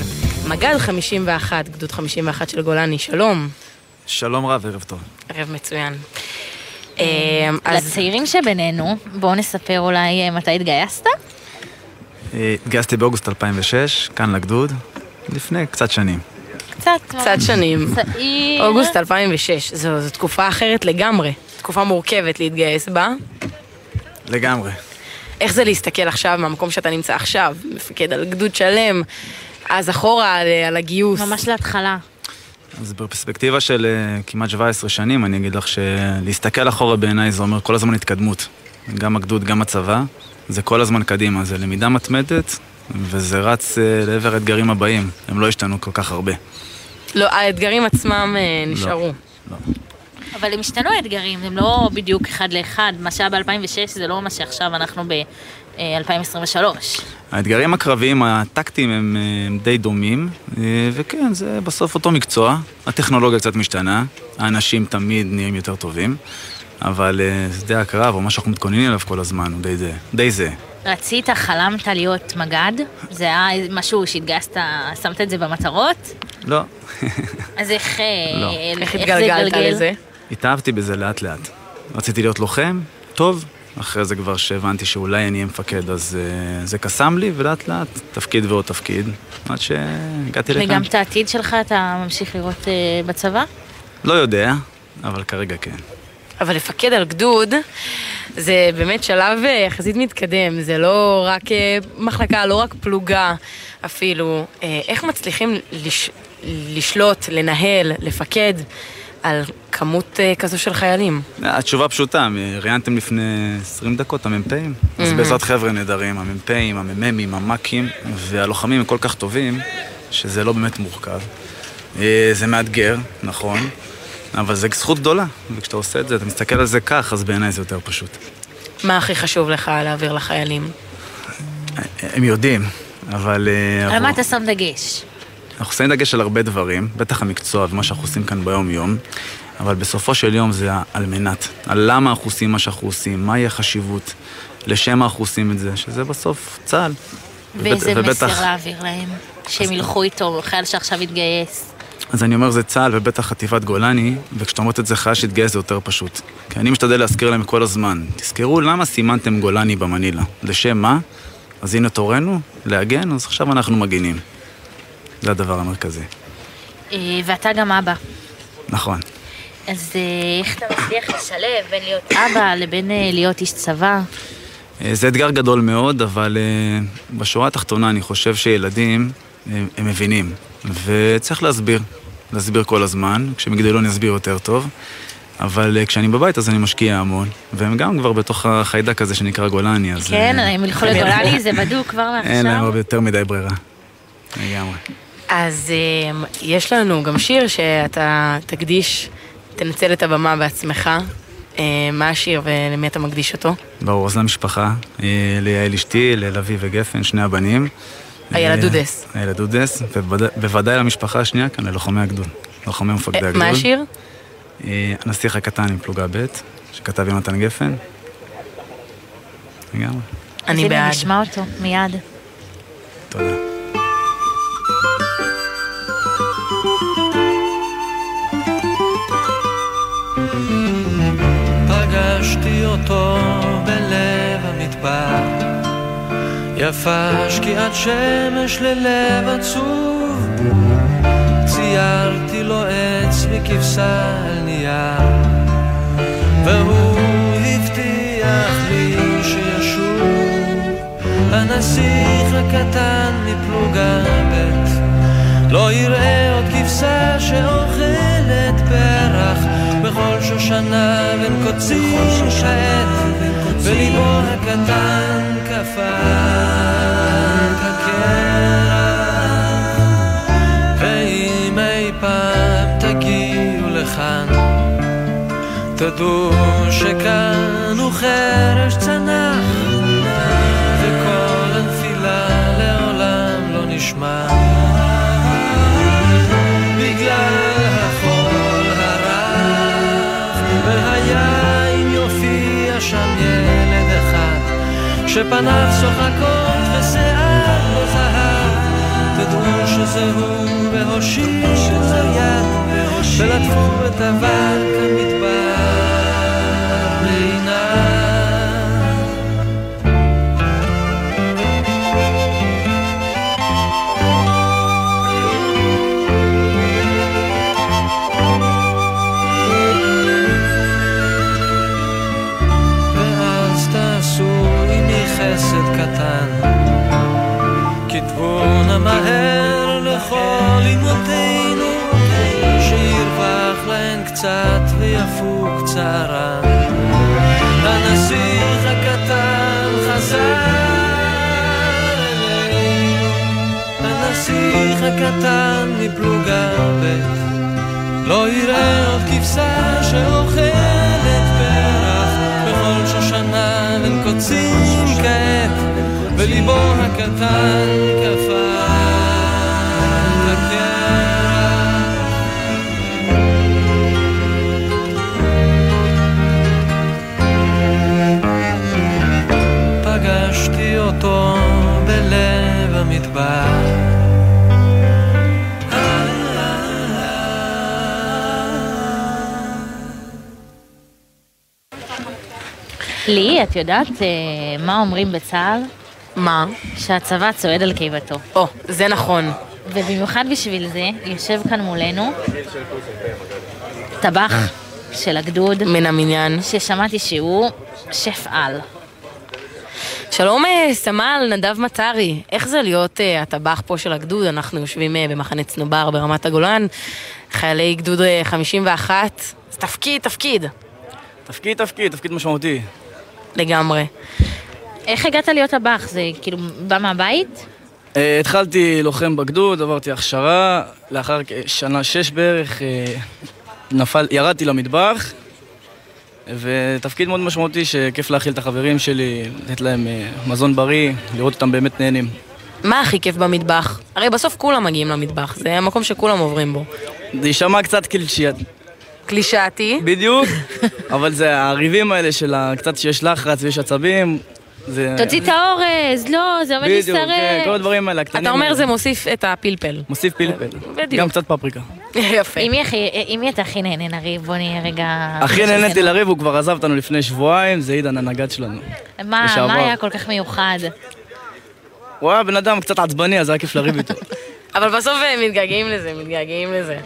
מג"ד 51, גדוד 51 של גולני, שלום.
שלום רב, ערב טוב.
ערב מצוין. אה, אז
לצעירים שבינינו, בואו נספר אולי אה, מתי התגייסת?
אה, התגייסתי באוגוסט 2006, כאן לגדוד, לפני קצת שנים.
קצת.
קצת שנים.
צעיר.
אוגוסט 2006, זו, זו תקופה אחרת לגמרי. תקופה מורכבת להתגייס בה.
לגמרי.
איך זה להסתכל עכשיו מהמקום שאתה נמצא עכשיו, מפקד על גדוד שלם, אז אחורה על, על הגיוס.
ממש להתחלה.
אז בפרספקטיבה של אה, כמעט 17 שנים, אני אגיד לך שלהסתכל אחורה בעיניי זה אומר כל הזמן התקדמות. גם הגדוד, גם הצבא, זה כל הזמן קדימה, זה למידה מתמדת, וזה רץ אה, לעבר האתגרים הבאים. הם לא השתנו כל כך הרבה.
לא, האתגרים עצמם אה, נשארו.
אבל הם השתנו האתגרים, הם לא בדיוק אחד לאחד. מה שהיה ב-2006 זה לא מה שעכשיו אנחנו ב-2023.
האתגרים הקרביים, הטקטיים, הם, אה, הם די דומים, אה, וכן, זה בסוף אותו מקצוע. הטכנולוגיה קצת משתנה, האנשים תמיד נראים יותר טובים, אבל אה, שדה הקרב, או מה שאנחנו מתכוננים אליו כל הזמן, הוא די זה. די זה.
רצית, חלמת להיות מג"ד? זה היה משהו שהתגייסת, שמת את זה במטרות?
לא, [LAUGHS]
אז איך, אה,
לא.
איך
זה
התגלגלת
גלגל?
לזה?
התאהבתי בזה לאט לאט. רציתי להיות לוחם, טוב, אחרי זה כבר שהבנתי שאולי אני אהיה מפקד, אז uh, זה קסם לי, ולאט לאט, תפקיד ועוד תפקיד, עד שהגעתי לכאן.
וגם את העתיד שלך אתה ממשיך לראות אה, בצבא?
לא יודע, אבל כרגע כן.
אבל לפקד על גדוד, זה באמת שלב אה, יחסית מתקדם, זה לא רק אה, מחלקה, לא רק פלוגה אפילו. אה, איך מצליחים לש... לשלוט, לנהל, לפקד על כמות אה, כזו של חיילים?
התשובה פשוטה, ראיינתם לפני 20 דקות, המ"פים? אז. בעזרת חבר'ה נהדרים, המ"פים, המ"מים, המ"כים, והלוחמים הם כל כך טובים, שזה לא באמת מורכב. אה, זה מאתגר, נכון, אבל זה זכות גדולה, וכשאתה עושה את זה, אתה מסתכל על זה כך, אז בעיניי זה יותר פשוט.
מה הכי חשוב לך להעביר לחיילים?
הם יודעים, אבל... אה,
על מה אתה שם דגש?
אנחנו שמים דגש על הרבה דברים, בטח המקצוע ומה שאנחנו עושים כאן ביום-יום, אבל בסופו של יום זה על מנת, על למה אנחנו עושים מה שאנחנו עושים, מהי החשיבות, לשם אנחנו עושים את זה, שזה בסוף צה"ל.
ואיזה
ובט-
מסר
ובטח-
להעביר להם? שהם ילכו איתו, חייל שעכשיו יתגייס.
אז אני אומר זה צה"ל ובטח חטיבת גולני, וכשאתה אומר את זה חייל שהתגייס זה יותר פשוט. כי אני משתדל להזכיר להם כל הזמן, תזכרו למה סימנתם גולני במנילה, לשם מה? אז הנה תורנו, להגן, אז עכשיו אנחנו מגינים. זה הדבר המרכזי.
אה, ואתה גם אבא.
נכון.
אז אה, איך אתה מצליח לשלב בין להיות אבא לבין אה, להיות איש צבא?
זה אתגר גדול מאוד, אבל בשורה התחתונה אני חושב שילדים, הם, הם מבינים, וצריך להסביר, להסביר כל הזמן, כשהם יגדלו אני אסביר יותר טוב, אבל כשאני בבית אז אני משקיע המון, והם גם כבר בתוך החיידק הזה שנקרא גולני, אז
כן, הם ילכו לגולני, [LAUGHS] זה בדוק כבר
אין להם
מעכשיו.
יותר מדי ברירה. לגמרי.
אז אה, יש לנו גם שיר שאתה תקדיש, תנצל את הבמה בעצמך. אה, מה השיר ולמי אתה מקדיש אותו?
ברור, אז למשפחה, אה, ליעל אשתי, ללוי וגפן, שני הבנים.
איילה
אה,
דודס.
איילה דודס, ובוודאי למשפחה השנייה כאן, ללוחמי הגדוד, לוחמי מפקדי
אה,
הגדוד.
מה השיר?
הנסיך הקטן עם פלוגה ב', שכתב יונתן גפן. לגמרי.
אז
אני
הנה,
בעד.
נשמע אותו מיד.
תודה.
יפה שקיעת שמש ללב עצוב. ציירתי לו עץ מכבשה על נייר, והוא הבטיח לי שישוב. הנסיך הקטן מפלוגה ב' לא יראה עוד כבשה שאוכלת פרח. בכל שושנה בין קוצים כעת. וליבו הקטן את הקרח ואם פעם תגיעו לכאן תדעו שכאן הוא חרש צנח וכל הנפילה לעולם לא נשמע. בגלל שפניו צוחקות ושיער לא זהב. תדעו שזה הוא והושיטו יד ולטפו את אבק
צערן. הנסיך הקטן חזר. אלינו, הנסיך הקטן מפלוגה ב', לא יראה עוד כבשה שאוכלת פרח. בכל שושנה בין קוצים כעת, וליבו הקטן קפא
לי, את יודעת אה, מה אומרים בצה"ל?
מה?
שהצבא צועד על קיבתו.
או, זה נכון.
ובמיוחד בשביל זה, יושב כאן מולנו טבח של הגדוד.
מן המניין.
ששמעתי שהוא שף על.
שלום אה, סמל נדב מטרי, איך זה להיות אה, הטבח פה של הגדוד? אנחנו יושבים אה, במחנה צנובר ברמת הגולן, חיילי גדוד אה, 51, זה תפקיד, תפקיד.
תפקיד, תפקיד, תפקיד משמעותי.
לגמרי.
איך הגעת להיות טבח? זה כאילו בא מהבית?
Uh, התחלתי לוחם בגדוד, עברתי הכשרה, לאחר שנה שש בערך uh, נפל, ירדתי למטבח, ותפקיד מאוד משמעותי שכיף להאכיל את החברים שלי, לתת להם uh, מזון בריא, לראות אותם באמת נהנים.
מה הכי כיף במטבח? הרי בסוף כולם מגיעים למטבח, זה המקום שכולם עוברים בו.
זה יישמע קצת קלישאת.
קלישאתי?
בדיוק, [LAUGHS] אבל זה הריבים האלה של קצת שיש לחץ ויש עצבים. זה...
תוציא את האורז, לא, זה עומד
בדיוק, כן. כל הדברים האלה, הקטנים.
אתה אומר. זה מוסיף את הפלפל.
מוסיף פלפל.
בדיוק.
גם קצת פפריקה. [LAUGHS]
יפה.
עם מי אתה הכי נהנה לריב? בוא נהיה רגע...
הכי נהניתי לריב, הוא כבר עזב אותנו לפני שבועיים, זה עידן הנגד שלנו.
מה. מה היה כל כך מיוחד?
הוא היה בן אדם קצת עצבני, אז היה כיף לריב איתו. [LAUGHS]
אבל בסוף אה, מתגעגעים לזה, מתגעגעים לזה.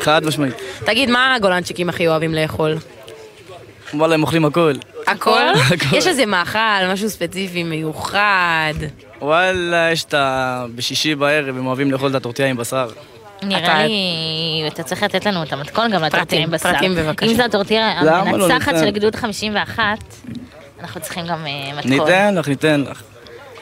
חד משמעית.
תגיד, מה הגולנצ'יקים הכי אוהבים לאכול?
וואלה, הם אוכלים הכל. [LAUGHS]
הכל? יש איזה מאכל, משהו ספציפי מיוחד.
וואלה, יש את ה... בשישי בערב, הם אוהבים לאכול את הטורטיה עם בשר.
נראה לי, אתה צריך לתת לנו את המתכון גם לטורטיה עם בשר.
פרטים בבקשה.
אם זו הטורטיה
לא
המנצחת? של גדוד 51, אנחנו צריכים גם אה, מתכון.
ניתן לך, ניתן לך.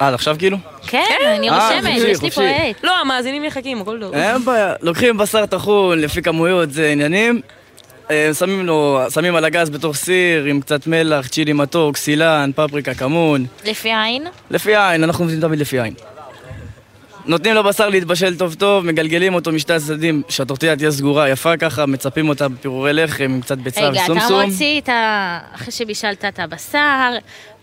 אה, אז עכשיו כאילו?
כן, אני
אה,
רושמת,
חופשי,
יש לי פה. עט.
לא, המאזינים מחכים, הכל טוב.
אין בעיה, לוקחים בשר טחון לפי כמויות, זה עניינים. אה, שמים לו, שמים על הגז בתוך סיר עם קצת מלח, צ'ילי מתוק, סילן, פפריקה, כמון.
לפי העין?
לפי העין, אנחנו עובדים תמיד לפי העין. נותנים לבשר להתבשל טוב טוב, מגלגלים אותו משתי הצדדים, שהטורטיה תהיה סגורה יפה ככה, מצפים אותה בפירורי לחם עם קצת ביצה
רגע, אתה
וסומסום.
מוציא את ה... אחרי שבישלת את הבשר,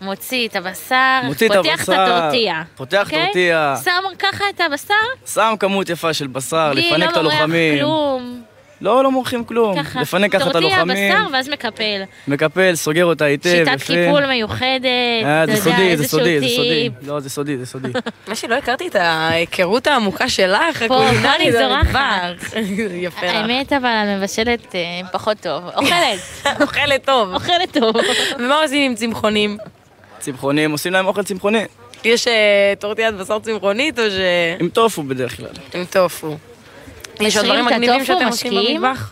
מוציא את הבשר,
מוציא את
פותח את
הבשר,
הטורטיה.
פותח
אוקיי?
טורטיה.
שם ככה את הבשר,
שם כמות יפה של בשר,
בלי
לפנק את
לא מורח
הלוחמים.
כלום.
לא, לא מורחים כלום.
ככה,
לפנק ככה את
טורטיה,
הלוחמים.
בשר ואז מקפל.
מקפל, סוגר אותה היטב, יפה.
שיטת קיפול מיוחדת,
אה, זה סודי, זה סודי, זה סודי. לא, זה סודי, זה סודי. [LAUGHS]
מה שלא הכרתי את ההיכרות העמוקה שלך, הקולינרית,
זורחת.
במטבח. [LAUGHS] יפה לך.
האמת אבל אני מבשלת אה, פחות טוב. [LAUGHS] אוכלת.
אוכלת טוב.
אוכלת טוב.
ומה עושים עם צמחונים?
צמחונים, עושים להם אוכל צמחוני.
יש אה, טורטיית בשר צמחונית או ש...
עם טופו בדרך כלל.
עם טופו. יש עוד דברים מגניבים שאתם עושים
משקיעים?
במטבח?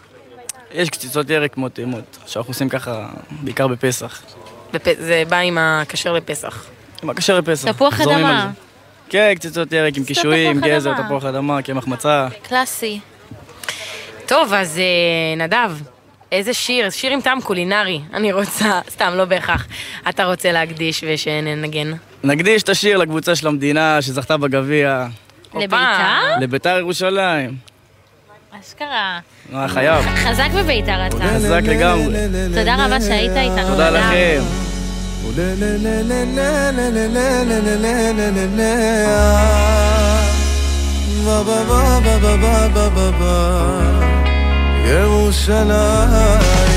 יש קציצות ירק כמו טעימות, שאנחנו עושים ככה בעיקר בפסח.
בפ- זה בא עם הכשר לפסח.
עם הכשר לפסח.
תפוח אדמה.
כן, קציצות ירק עם קישואים, גזר. תפוח אדמה, קמח מצה.
קלאסי.
טוב, אז אה, נדב, איזה שיר? שיר עם טעם קולינרי. [LAUGHS] אני רוצה, סתם, לא בהכרח. אתה רוצה להקדיש ושננגן.
נקדיש את השיר לקבוצה של המדינה שזכתה בגביע.
לביתר?
לביתר ירושלים.
אשכרה.
אה, חייב.
חזק בביתר אתה.
חזק לגמרי.
תודה רבה שהיית איתנו.
תודה. לכם.
ירושלים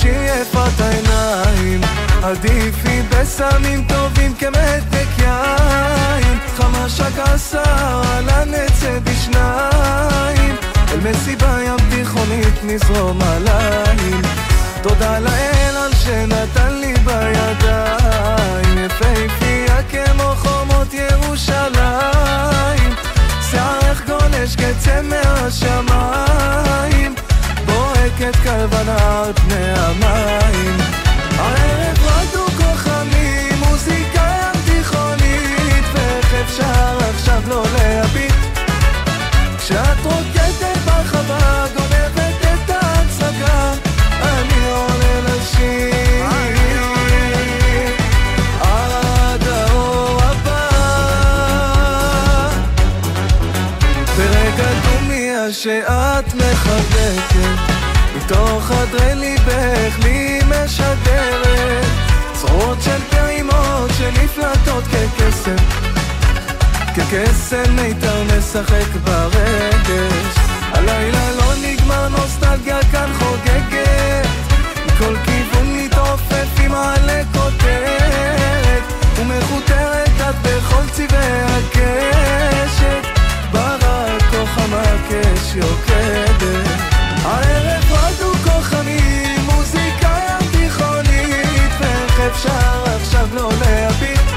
שייפת העיניים. עדיפי בסמים טובים כמתק יין. חמשק עשר על הנצא בשניים. אל מסיבה ים תיכונית נזרום הלילה תודה לאל על שנתן לי בידיים. יפהפייה כמו חומות ירושלים. שערך גולש כצמא bana öp ne yalan. חדרי ליבך לי משדרת. צרורות של פעימות שנפלטות כקסם. כקסם מיתר משחק ברגש. הלילה לא נגמר נוסטלגיה כאן חוגגת. מכל כיוון מתעופף עם עלה כותרת ומכותרת את בכל צבעי הקשת. ברק או חמה כשיוקדת אפשר עכשיו לא להביט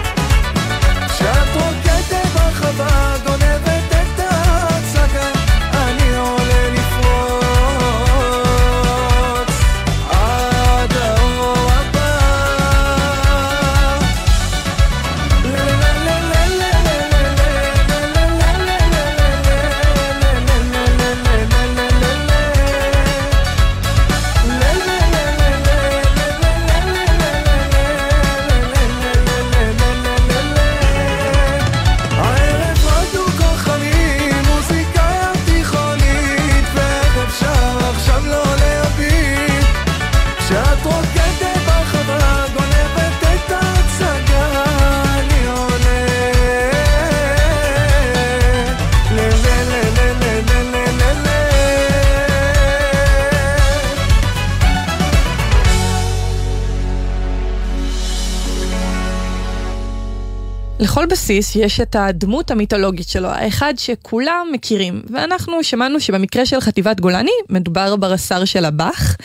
לכל בסיס יש את הדמות המיתולוגית שלו, האחד שכולם מכירים, ואנחנו שמענו שבמקרה של חטיבת גולני מדובר ברס"ר של הבאך,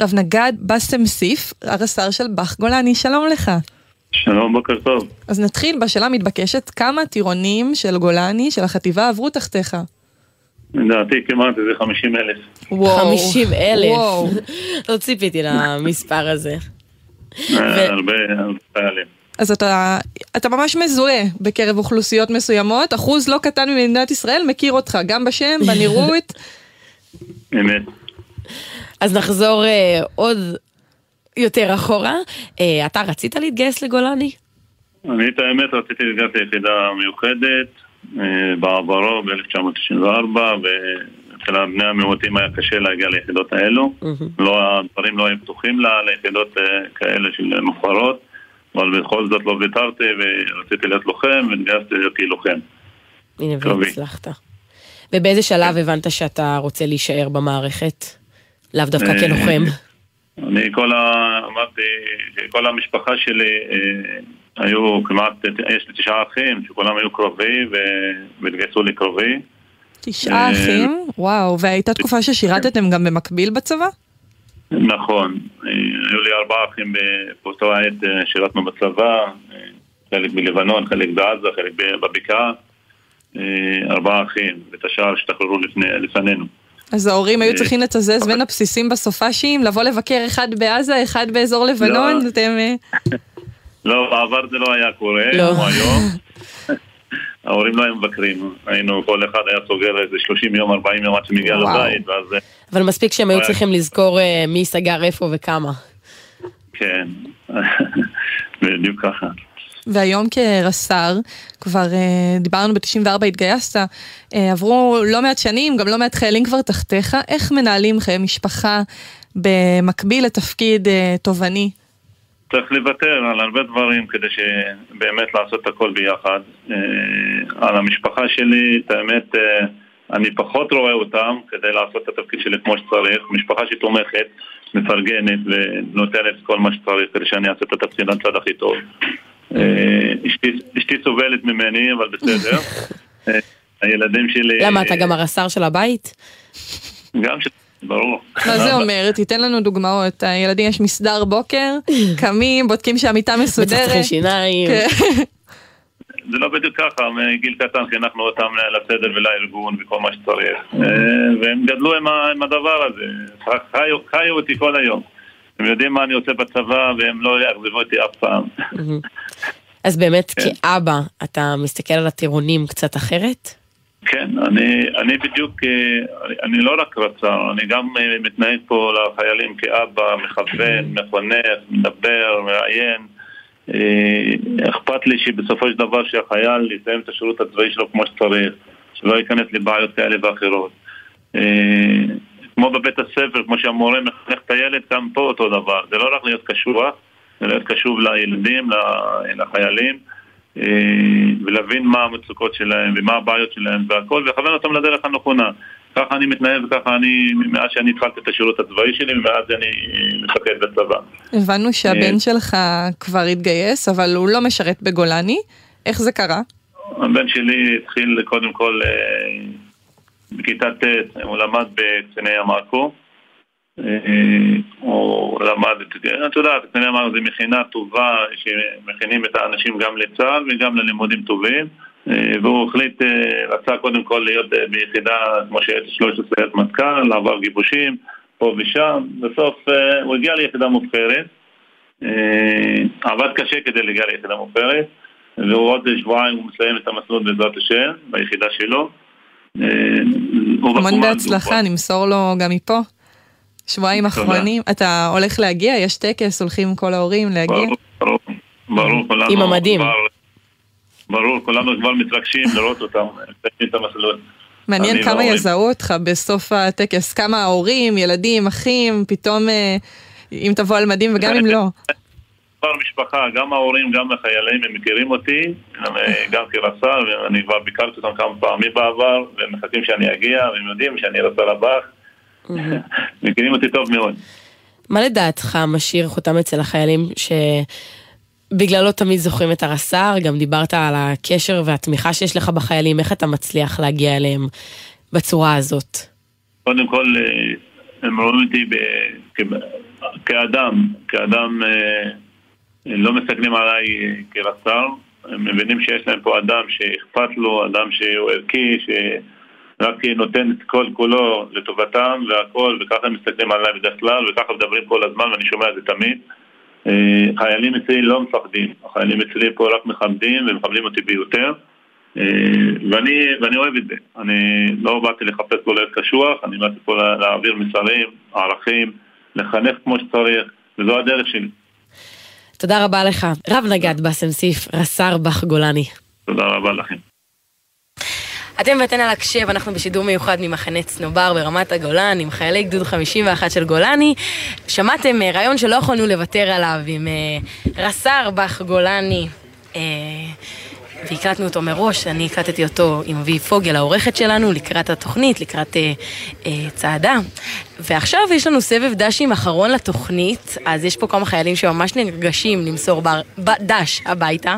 רב נגד באסם סיף, הרס"ר של באך גולני, שלום לך.
שלום, בוקר טוב.
אז נתחיל בשאלה המתבקשת, כמה טירונים של גולני, של החטיבה, עברו תחתיך?
לדעתי כמעט איזה 50 אלף.
וואו.
50 אלף. לא ציפיתי למספר הזה.
הרבה הרבה חיילים.
אז אתה, אתה ממש מזוהה בקרב אוכלוסיות מסוימות, אחוז לא קטן ממדינת ישראל מכיר אותך, גם בשם, בנראות. [LAUGHS]
אמת.
אז נחזור אה, עוד יותר אחורה. אה, אתה רצית להתגייס לגולני?
אני את האמת רציתי להתגייס ליחידה מיוחדת אה, בעברו ב-1994 ואצל בני המיעוטים היה קשה להגיע ליחידות האלו. לא, הדברים לא היו פתוחים לה, ליחידות אה, כאלה של מופרות, אבל בכל זאת לא ויתרתי ורציתי להיות לוחם והתגייסתי להיות לוחם.
הנה. והצלחת. ובאיזה שלב הבנת שאתה רוצה להישאר במערכת? לאו דווקא
אה,
כלוחם.
אני כל ה... אמרתי שכל המשפחה שלי אה, היו כמעט, יש לי תשעה אחים שכולם היו קרובי והתגייסו לקרובי.
תשעה
אה,
אחים, וואו, והייתה תקופה ששירתתם גם במקביל בצבא?
נכון, היו לי ארבעה אחים באותה עת אה, שירתנו בצבא, אה, חלק בלבנון, חלק בעזה, חלק בבקעה, אה, ארבעה אחים, ואת השאר השתחררו לפני- לפנינו.
אז ההורים היו צריכים לתזז בין הבסיסים בסופאשים, לבוא לבקר אחד בעזה, אחד באזור לבנון,
לא.
אתם...
לא, בעבר זה לא היה קורה,
לא.
כמו היום. [LAUGHS] ההורים לא היו מבקרים, היינו, כל אחד היה סוגר איזה 30 יום, 40 יום עד שמגיע. לבית, ואז... אה,
אבל מספיק שהם היו
וואי.
צריכים לזכור אה, מי סגר איפה וכמה.
כן, [LAUGHS] בדיוק ככה.
והיום כרס"ר, כבר אה, דיברנו ב-94 התגייסת, אה, עברו לא מעט שנים, גם לא מעט חיילים כבר תחתיך, איך מנהלים חיי משפחה במקביל לתפקיד אה, תובעני?
צריך לוותר על הרבה דברים כדי שבאמת לעשות הכל ביחד. אה, על המשפחה שלי, את האמת, אה, אני פחות רואה אותם כדי לעשות את התפקיד שלי כמו שצריך. משפחה שתומכת, מפרגנת ונותנת כל מה שצריך כדי שאני אעשה את התפקיד על הצד הכי טוב. אה, אשתי- אשתי סובלת ממני, אבל בסדר. [LAUGHS] הילדים שלי...
למה, אתה גם הרס"ר של הבית?
גם ש... ברור.
מה זה אומר? תיתן לנו דוגמאות. הילדים יש מסדר בוקר, [LAUGHS] קמים, בודקים שהמיטה מסודרת.
מצחצחים שיניים.
כן. [LAUGHS]
זה לא בדיוק ככה, מגיל קטן חינכנו אותם לסדר ולארגון וכל מה שצריך. אה, והם גדלו עם הדבר הזה, חיו, חיו אותי כל היום. הם יודעים מה אני עושה בצבא והם לא יאכזבו אותי אף פעם. [LAUGHS]
אז באמת,
כן.
כאבא, אתה מסתכל על הטירונים קצת אחרת?
כן, אני, אני בדיוק, אה, אני, לא רק רצה, אני גם אה, מתנהג פה לחיילים כאבא, מכוון, מחנך, מדבר, מראיין. אה, אכפת לי שבסופו של דבר שהחייל יסיים את השירות הצבאי שלו כמו שצריך, שלא ייכנס לבעיות כאלה ואחרות. כמו בבית הספר, כמו שהמורה מחנך את הילד, גם פה אותו דבר. זה לא רק להיות קשוח, זה להיות קשוב לילדים, לחיילים. אה, ולהבין מה המצוקות שלהם ומה הבעיות שלהם והכל, ולכוון אותם לדרך הנכונה. ככה אני מתנהל וככה אני, מאז שאני התחלתי את השירות הצבאי שלי, ומאז אני אה, מפקד בצבא.
הבנו שהבן
אה,
שלך כבר התגייס, אבל הוא לא משרת בגולני. איך זה קרה?
הבן שלי התחיל קודם כל בכיתה ט', הוא למד בקציני ים אה, הוא למד, את- יודעת, ים עכו זה מכינה טובה שמכינים את האנשים גם לצה"ל וגם ללימודים טובים. אה, והוא החליט, אה, רצה קודם כל להיות ביחידה כמו שיש 13 סיירת מטכ"ל, לעבור גיבושים פה ושם. בסוף הוא הגיע ליחידה מובחרת. עבד קשה כדי להגיע ליחידה מובחרת. והוא עוד שבועיים הוא מסיים את המסלול בעזרת השם, ביחידה שלו.
המון
בחומ"ס,
בהצלחה, נמסור לו גם מפה. שבועיים. אחרונים. אתה הולך להגיע? יש טקס, הולכים כל ההורים להגיע?
ברור, ברור, ברור, כולנו
עם המדים.
ברור, כולנו כבר מתרגשים לראות אותם, את המסלול.
מעניין כמה
וההורים.
יזהו אותך בסוף הטקס, כמה ההורים, ילדים, אחים, פתאום אה, אם תבוא על מדים וגם אם לא.
כבר משפחה, גם ההורים, גם החיילים, הם מכירים אותי, גם, אה, גם כרס"ר, ואני כבר ביקרתי אותם כמה פעמים בעבר, והם מחכים שאני אגיע, והם יודעים שאני רס"ר הבח, [LAUGHS] מכירים אותי טוב מאוד.
מה לדעתך משאיר חותם אצל החיילים שבגללו תמיד זוכרים את הרס"ר? גם דיברת על הקשר והתמיכה שיש לך בחיילים, איך אתה מצליח להגיע אליהם בצורה הזאת?
קודם כל, אה, הם רואים אותי ב- כ- כאדם, כאדם, אה, לא מסתכלים עליי אה, כרס"ר, הם מבינים שיש להם פה אדם שאכפת לו, אדם שהוא ערכי, שרק נותן את כל כולו לטובתם והכל, וככה הם מסתכלים עליי בדרך כלל, וככה מדברים כל הזמן, ואני שומע את זה תמיד. אה, חיילים אצלי לא מפחדים, החיילים אצלי פה רק מכבדים ומכבדים אותי ביותר. אה, ואני, ואני אוהב את זה. אני לא באתי לחפש פה להיות קשוח, אני באתי פה לה- להעביר מסרים, ערכים, לחנך כמו שצריך, וזו הדרך שלי.
תודה רבה לך. רב נגד באסם סיף, רס"ר בח גולני.
תודה רבה לכם.
אתם ואתן על הקשב, אנחנו בשידור מיוחד ממחנה צנובר ברמת הגולן עם חיילי גדוד 51 של גולני. שמעתם אה, רעיון שלא יכולנו לוותר עליו עם אה, רס"ר בח גולני. אה, והקלטנו אותו מראש, אני הקלטתי אותו עם אבי פוגל, העורכת שלנו, לקראת התוכנית, לקראת אה, אה, צעדה. ועכשיו יש לנו סבב דשים אחרון לתוכנית, אז יש פה כמה חיילים שממש נרגשים למסור בר, ב, דש הביתה.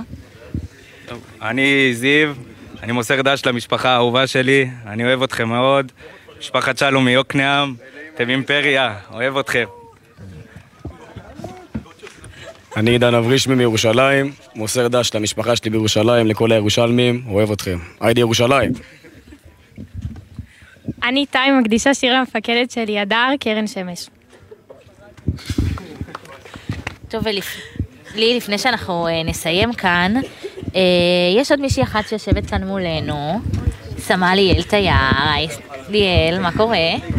אני זיו, אני מוסר דש למשפחה האהובה שלי, אני אוהב אתכם מאוד. משפחת שלום מיוקנעם, אתם אימפריה, אוהב אתכם.
אני עידן אברישמי מירושלים, מוסר דש למשפחה שלי בירושלים, לכל הירושלמים, אוהב אתכם. היידי ירושלים.
אני טי מקדישה שיר למפקדת שלי, הדר, קרן שמש.
טוב, ולי, לפני שאנחנו אה, נסיים כאן, יש עוד מישהי אחת שיושבת כאן מולנו, סמל ליאל תייר. ליאל, מה קורה?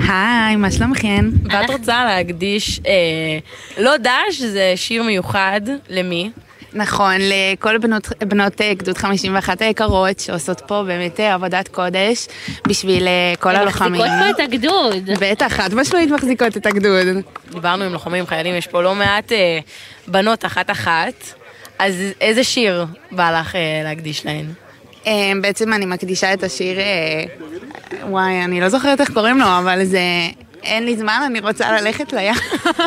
היי, מה שלומכם?
ואת רוצה להקדיש, אה, לא דש, זה שיר מיוחד, למי?
נכון, לכל בנות, בנות אה, גדוד 51 היקרות שעושות פה באמת אה, עבודת קודש בשביל אה, כל
הן
הלוחמים.
מחזיקות פה את הגדוד.
בטח, חד משמעית מחזיקות את הגדוד.
דיברנו עם לוחמים, חיילים, יש פה לא מעט אה, בנות אחת-אחת, אז איזה שיר בא לך אה, להקדיש להן?
אה, בעצם אני מקדישה את השיר, אה, וואי, אני לא זוכרת איך קוראים לו, אבל זה... אין לי זמן, אני רוצה ללכת לים.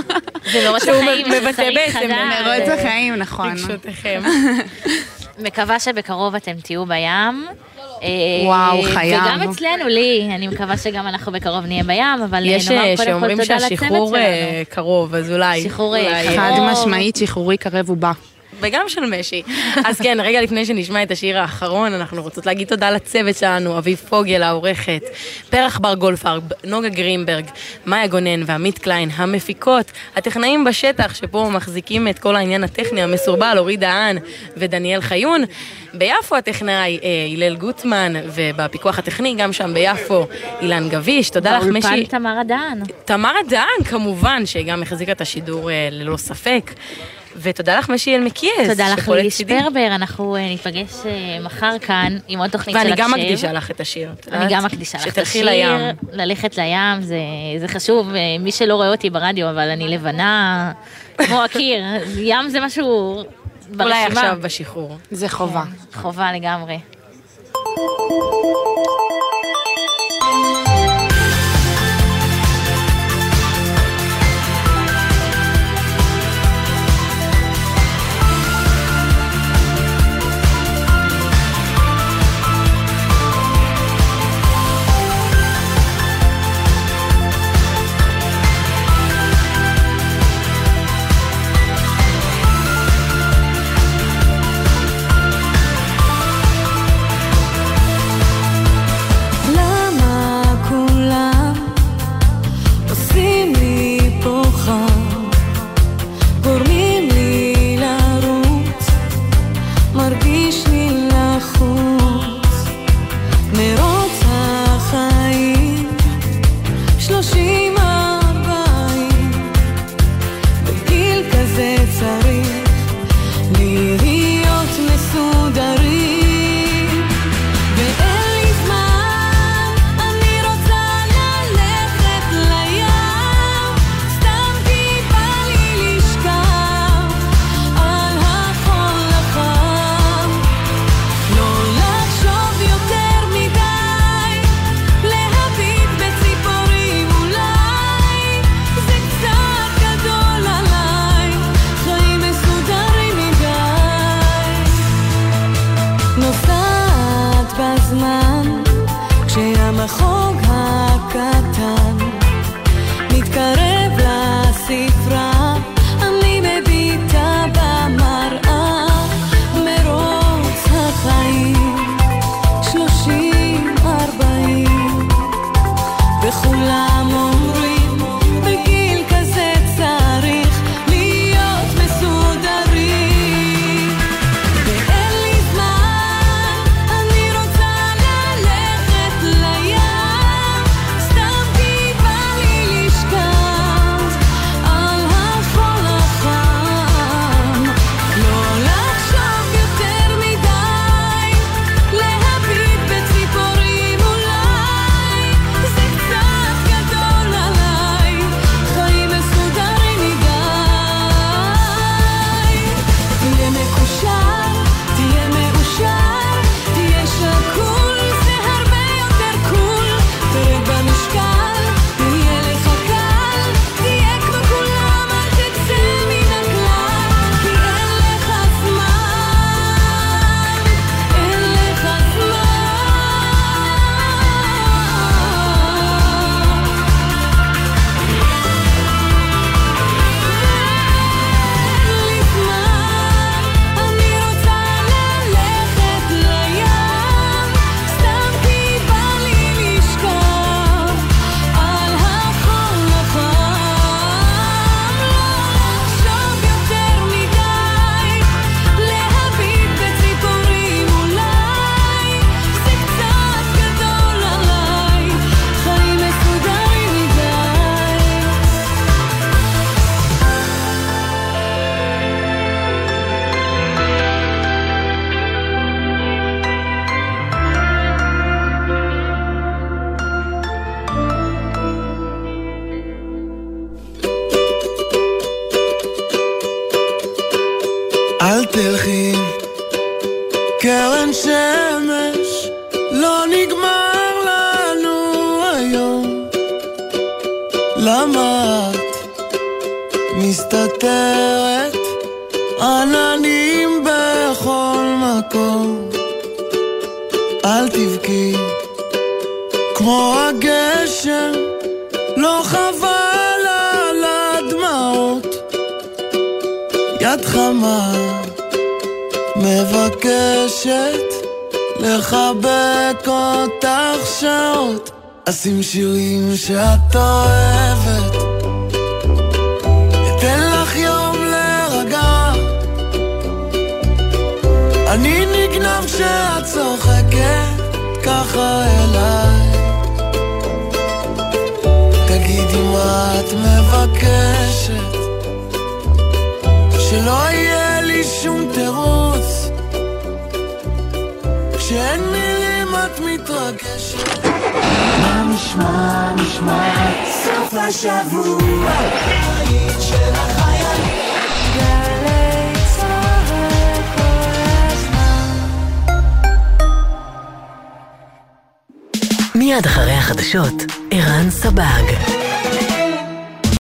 [LAUGHS]
זה מרוץ
שהוא
החיים,
מבטא
שצריך
בעצם
לדעת.
מרוץ החיים, נכון.
רגשותיכם. [LAUGHS]
מקווה שבקרוב אתם תהיו בים. אה,
וואו, חייב.
וגם אצלנו, לי, אני מקווה שגם אנחנו בקרוב נהיה בים, אבל אה,
יש
נאמר
אה,
קודם כל
שאומרים
תודה לצוות
שהשחרור
שלנו.
אה, קרוב, אז אולי...
שחרור, אה, קרוב.
חד משמעית, שחרורי קרב ובא.
וגם של משי. אז כן, רגע לפני שנשמע את השיר האחרון, אנחנו רוצות להגיד תודה לצוות שלנו, אביב פוגל העורכת, פרח בר גולדפרב, נוגה גרינברג, מאיה גונן ועמית קליין, המפיקות, הטכנאים בשטח, שפה מחזיקים את כל העניין הטכני המסורבל, אורי דהן ודניאל חיון. ביפו הטכנאי אה, הלל גוטמן, ובפיקוח הטכני, גם שם ביפו, אילן גביש. תודה לך, משי.
באולפן תמרה דהן.
תמרה דהן, כמובן, שגם החזיקה את השידור אה, ללא ספק. ותודה לך, משי אלמקיאס.
תודה לך, לילי. שפרבר, אנחנו אה, ניפגש אה, מחר כאן עם עוד תוכנית של
ואני
הקשב.
גם מקדישה לך את השיר.
אני? גם מקדישה לך את
שתלכי
השיר,
לים.
ללכת לים, זה, זה חשוב, אה, מי שלא רואה אותי ברדיו, אבל אני לבנה כמו הקיר, [LAUGHS] ים זה משהו ברשימה.
אולי עכשיו בשחרור.
זה חובה.
כן, חובה לגמרי.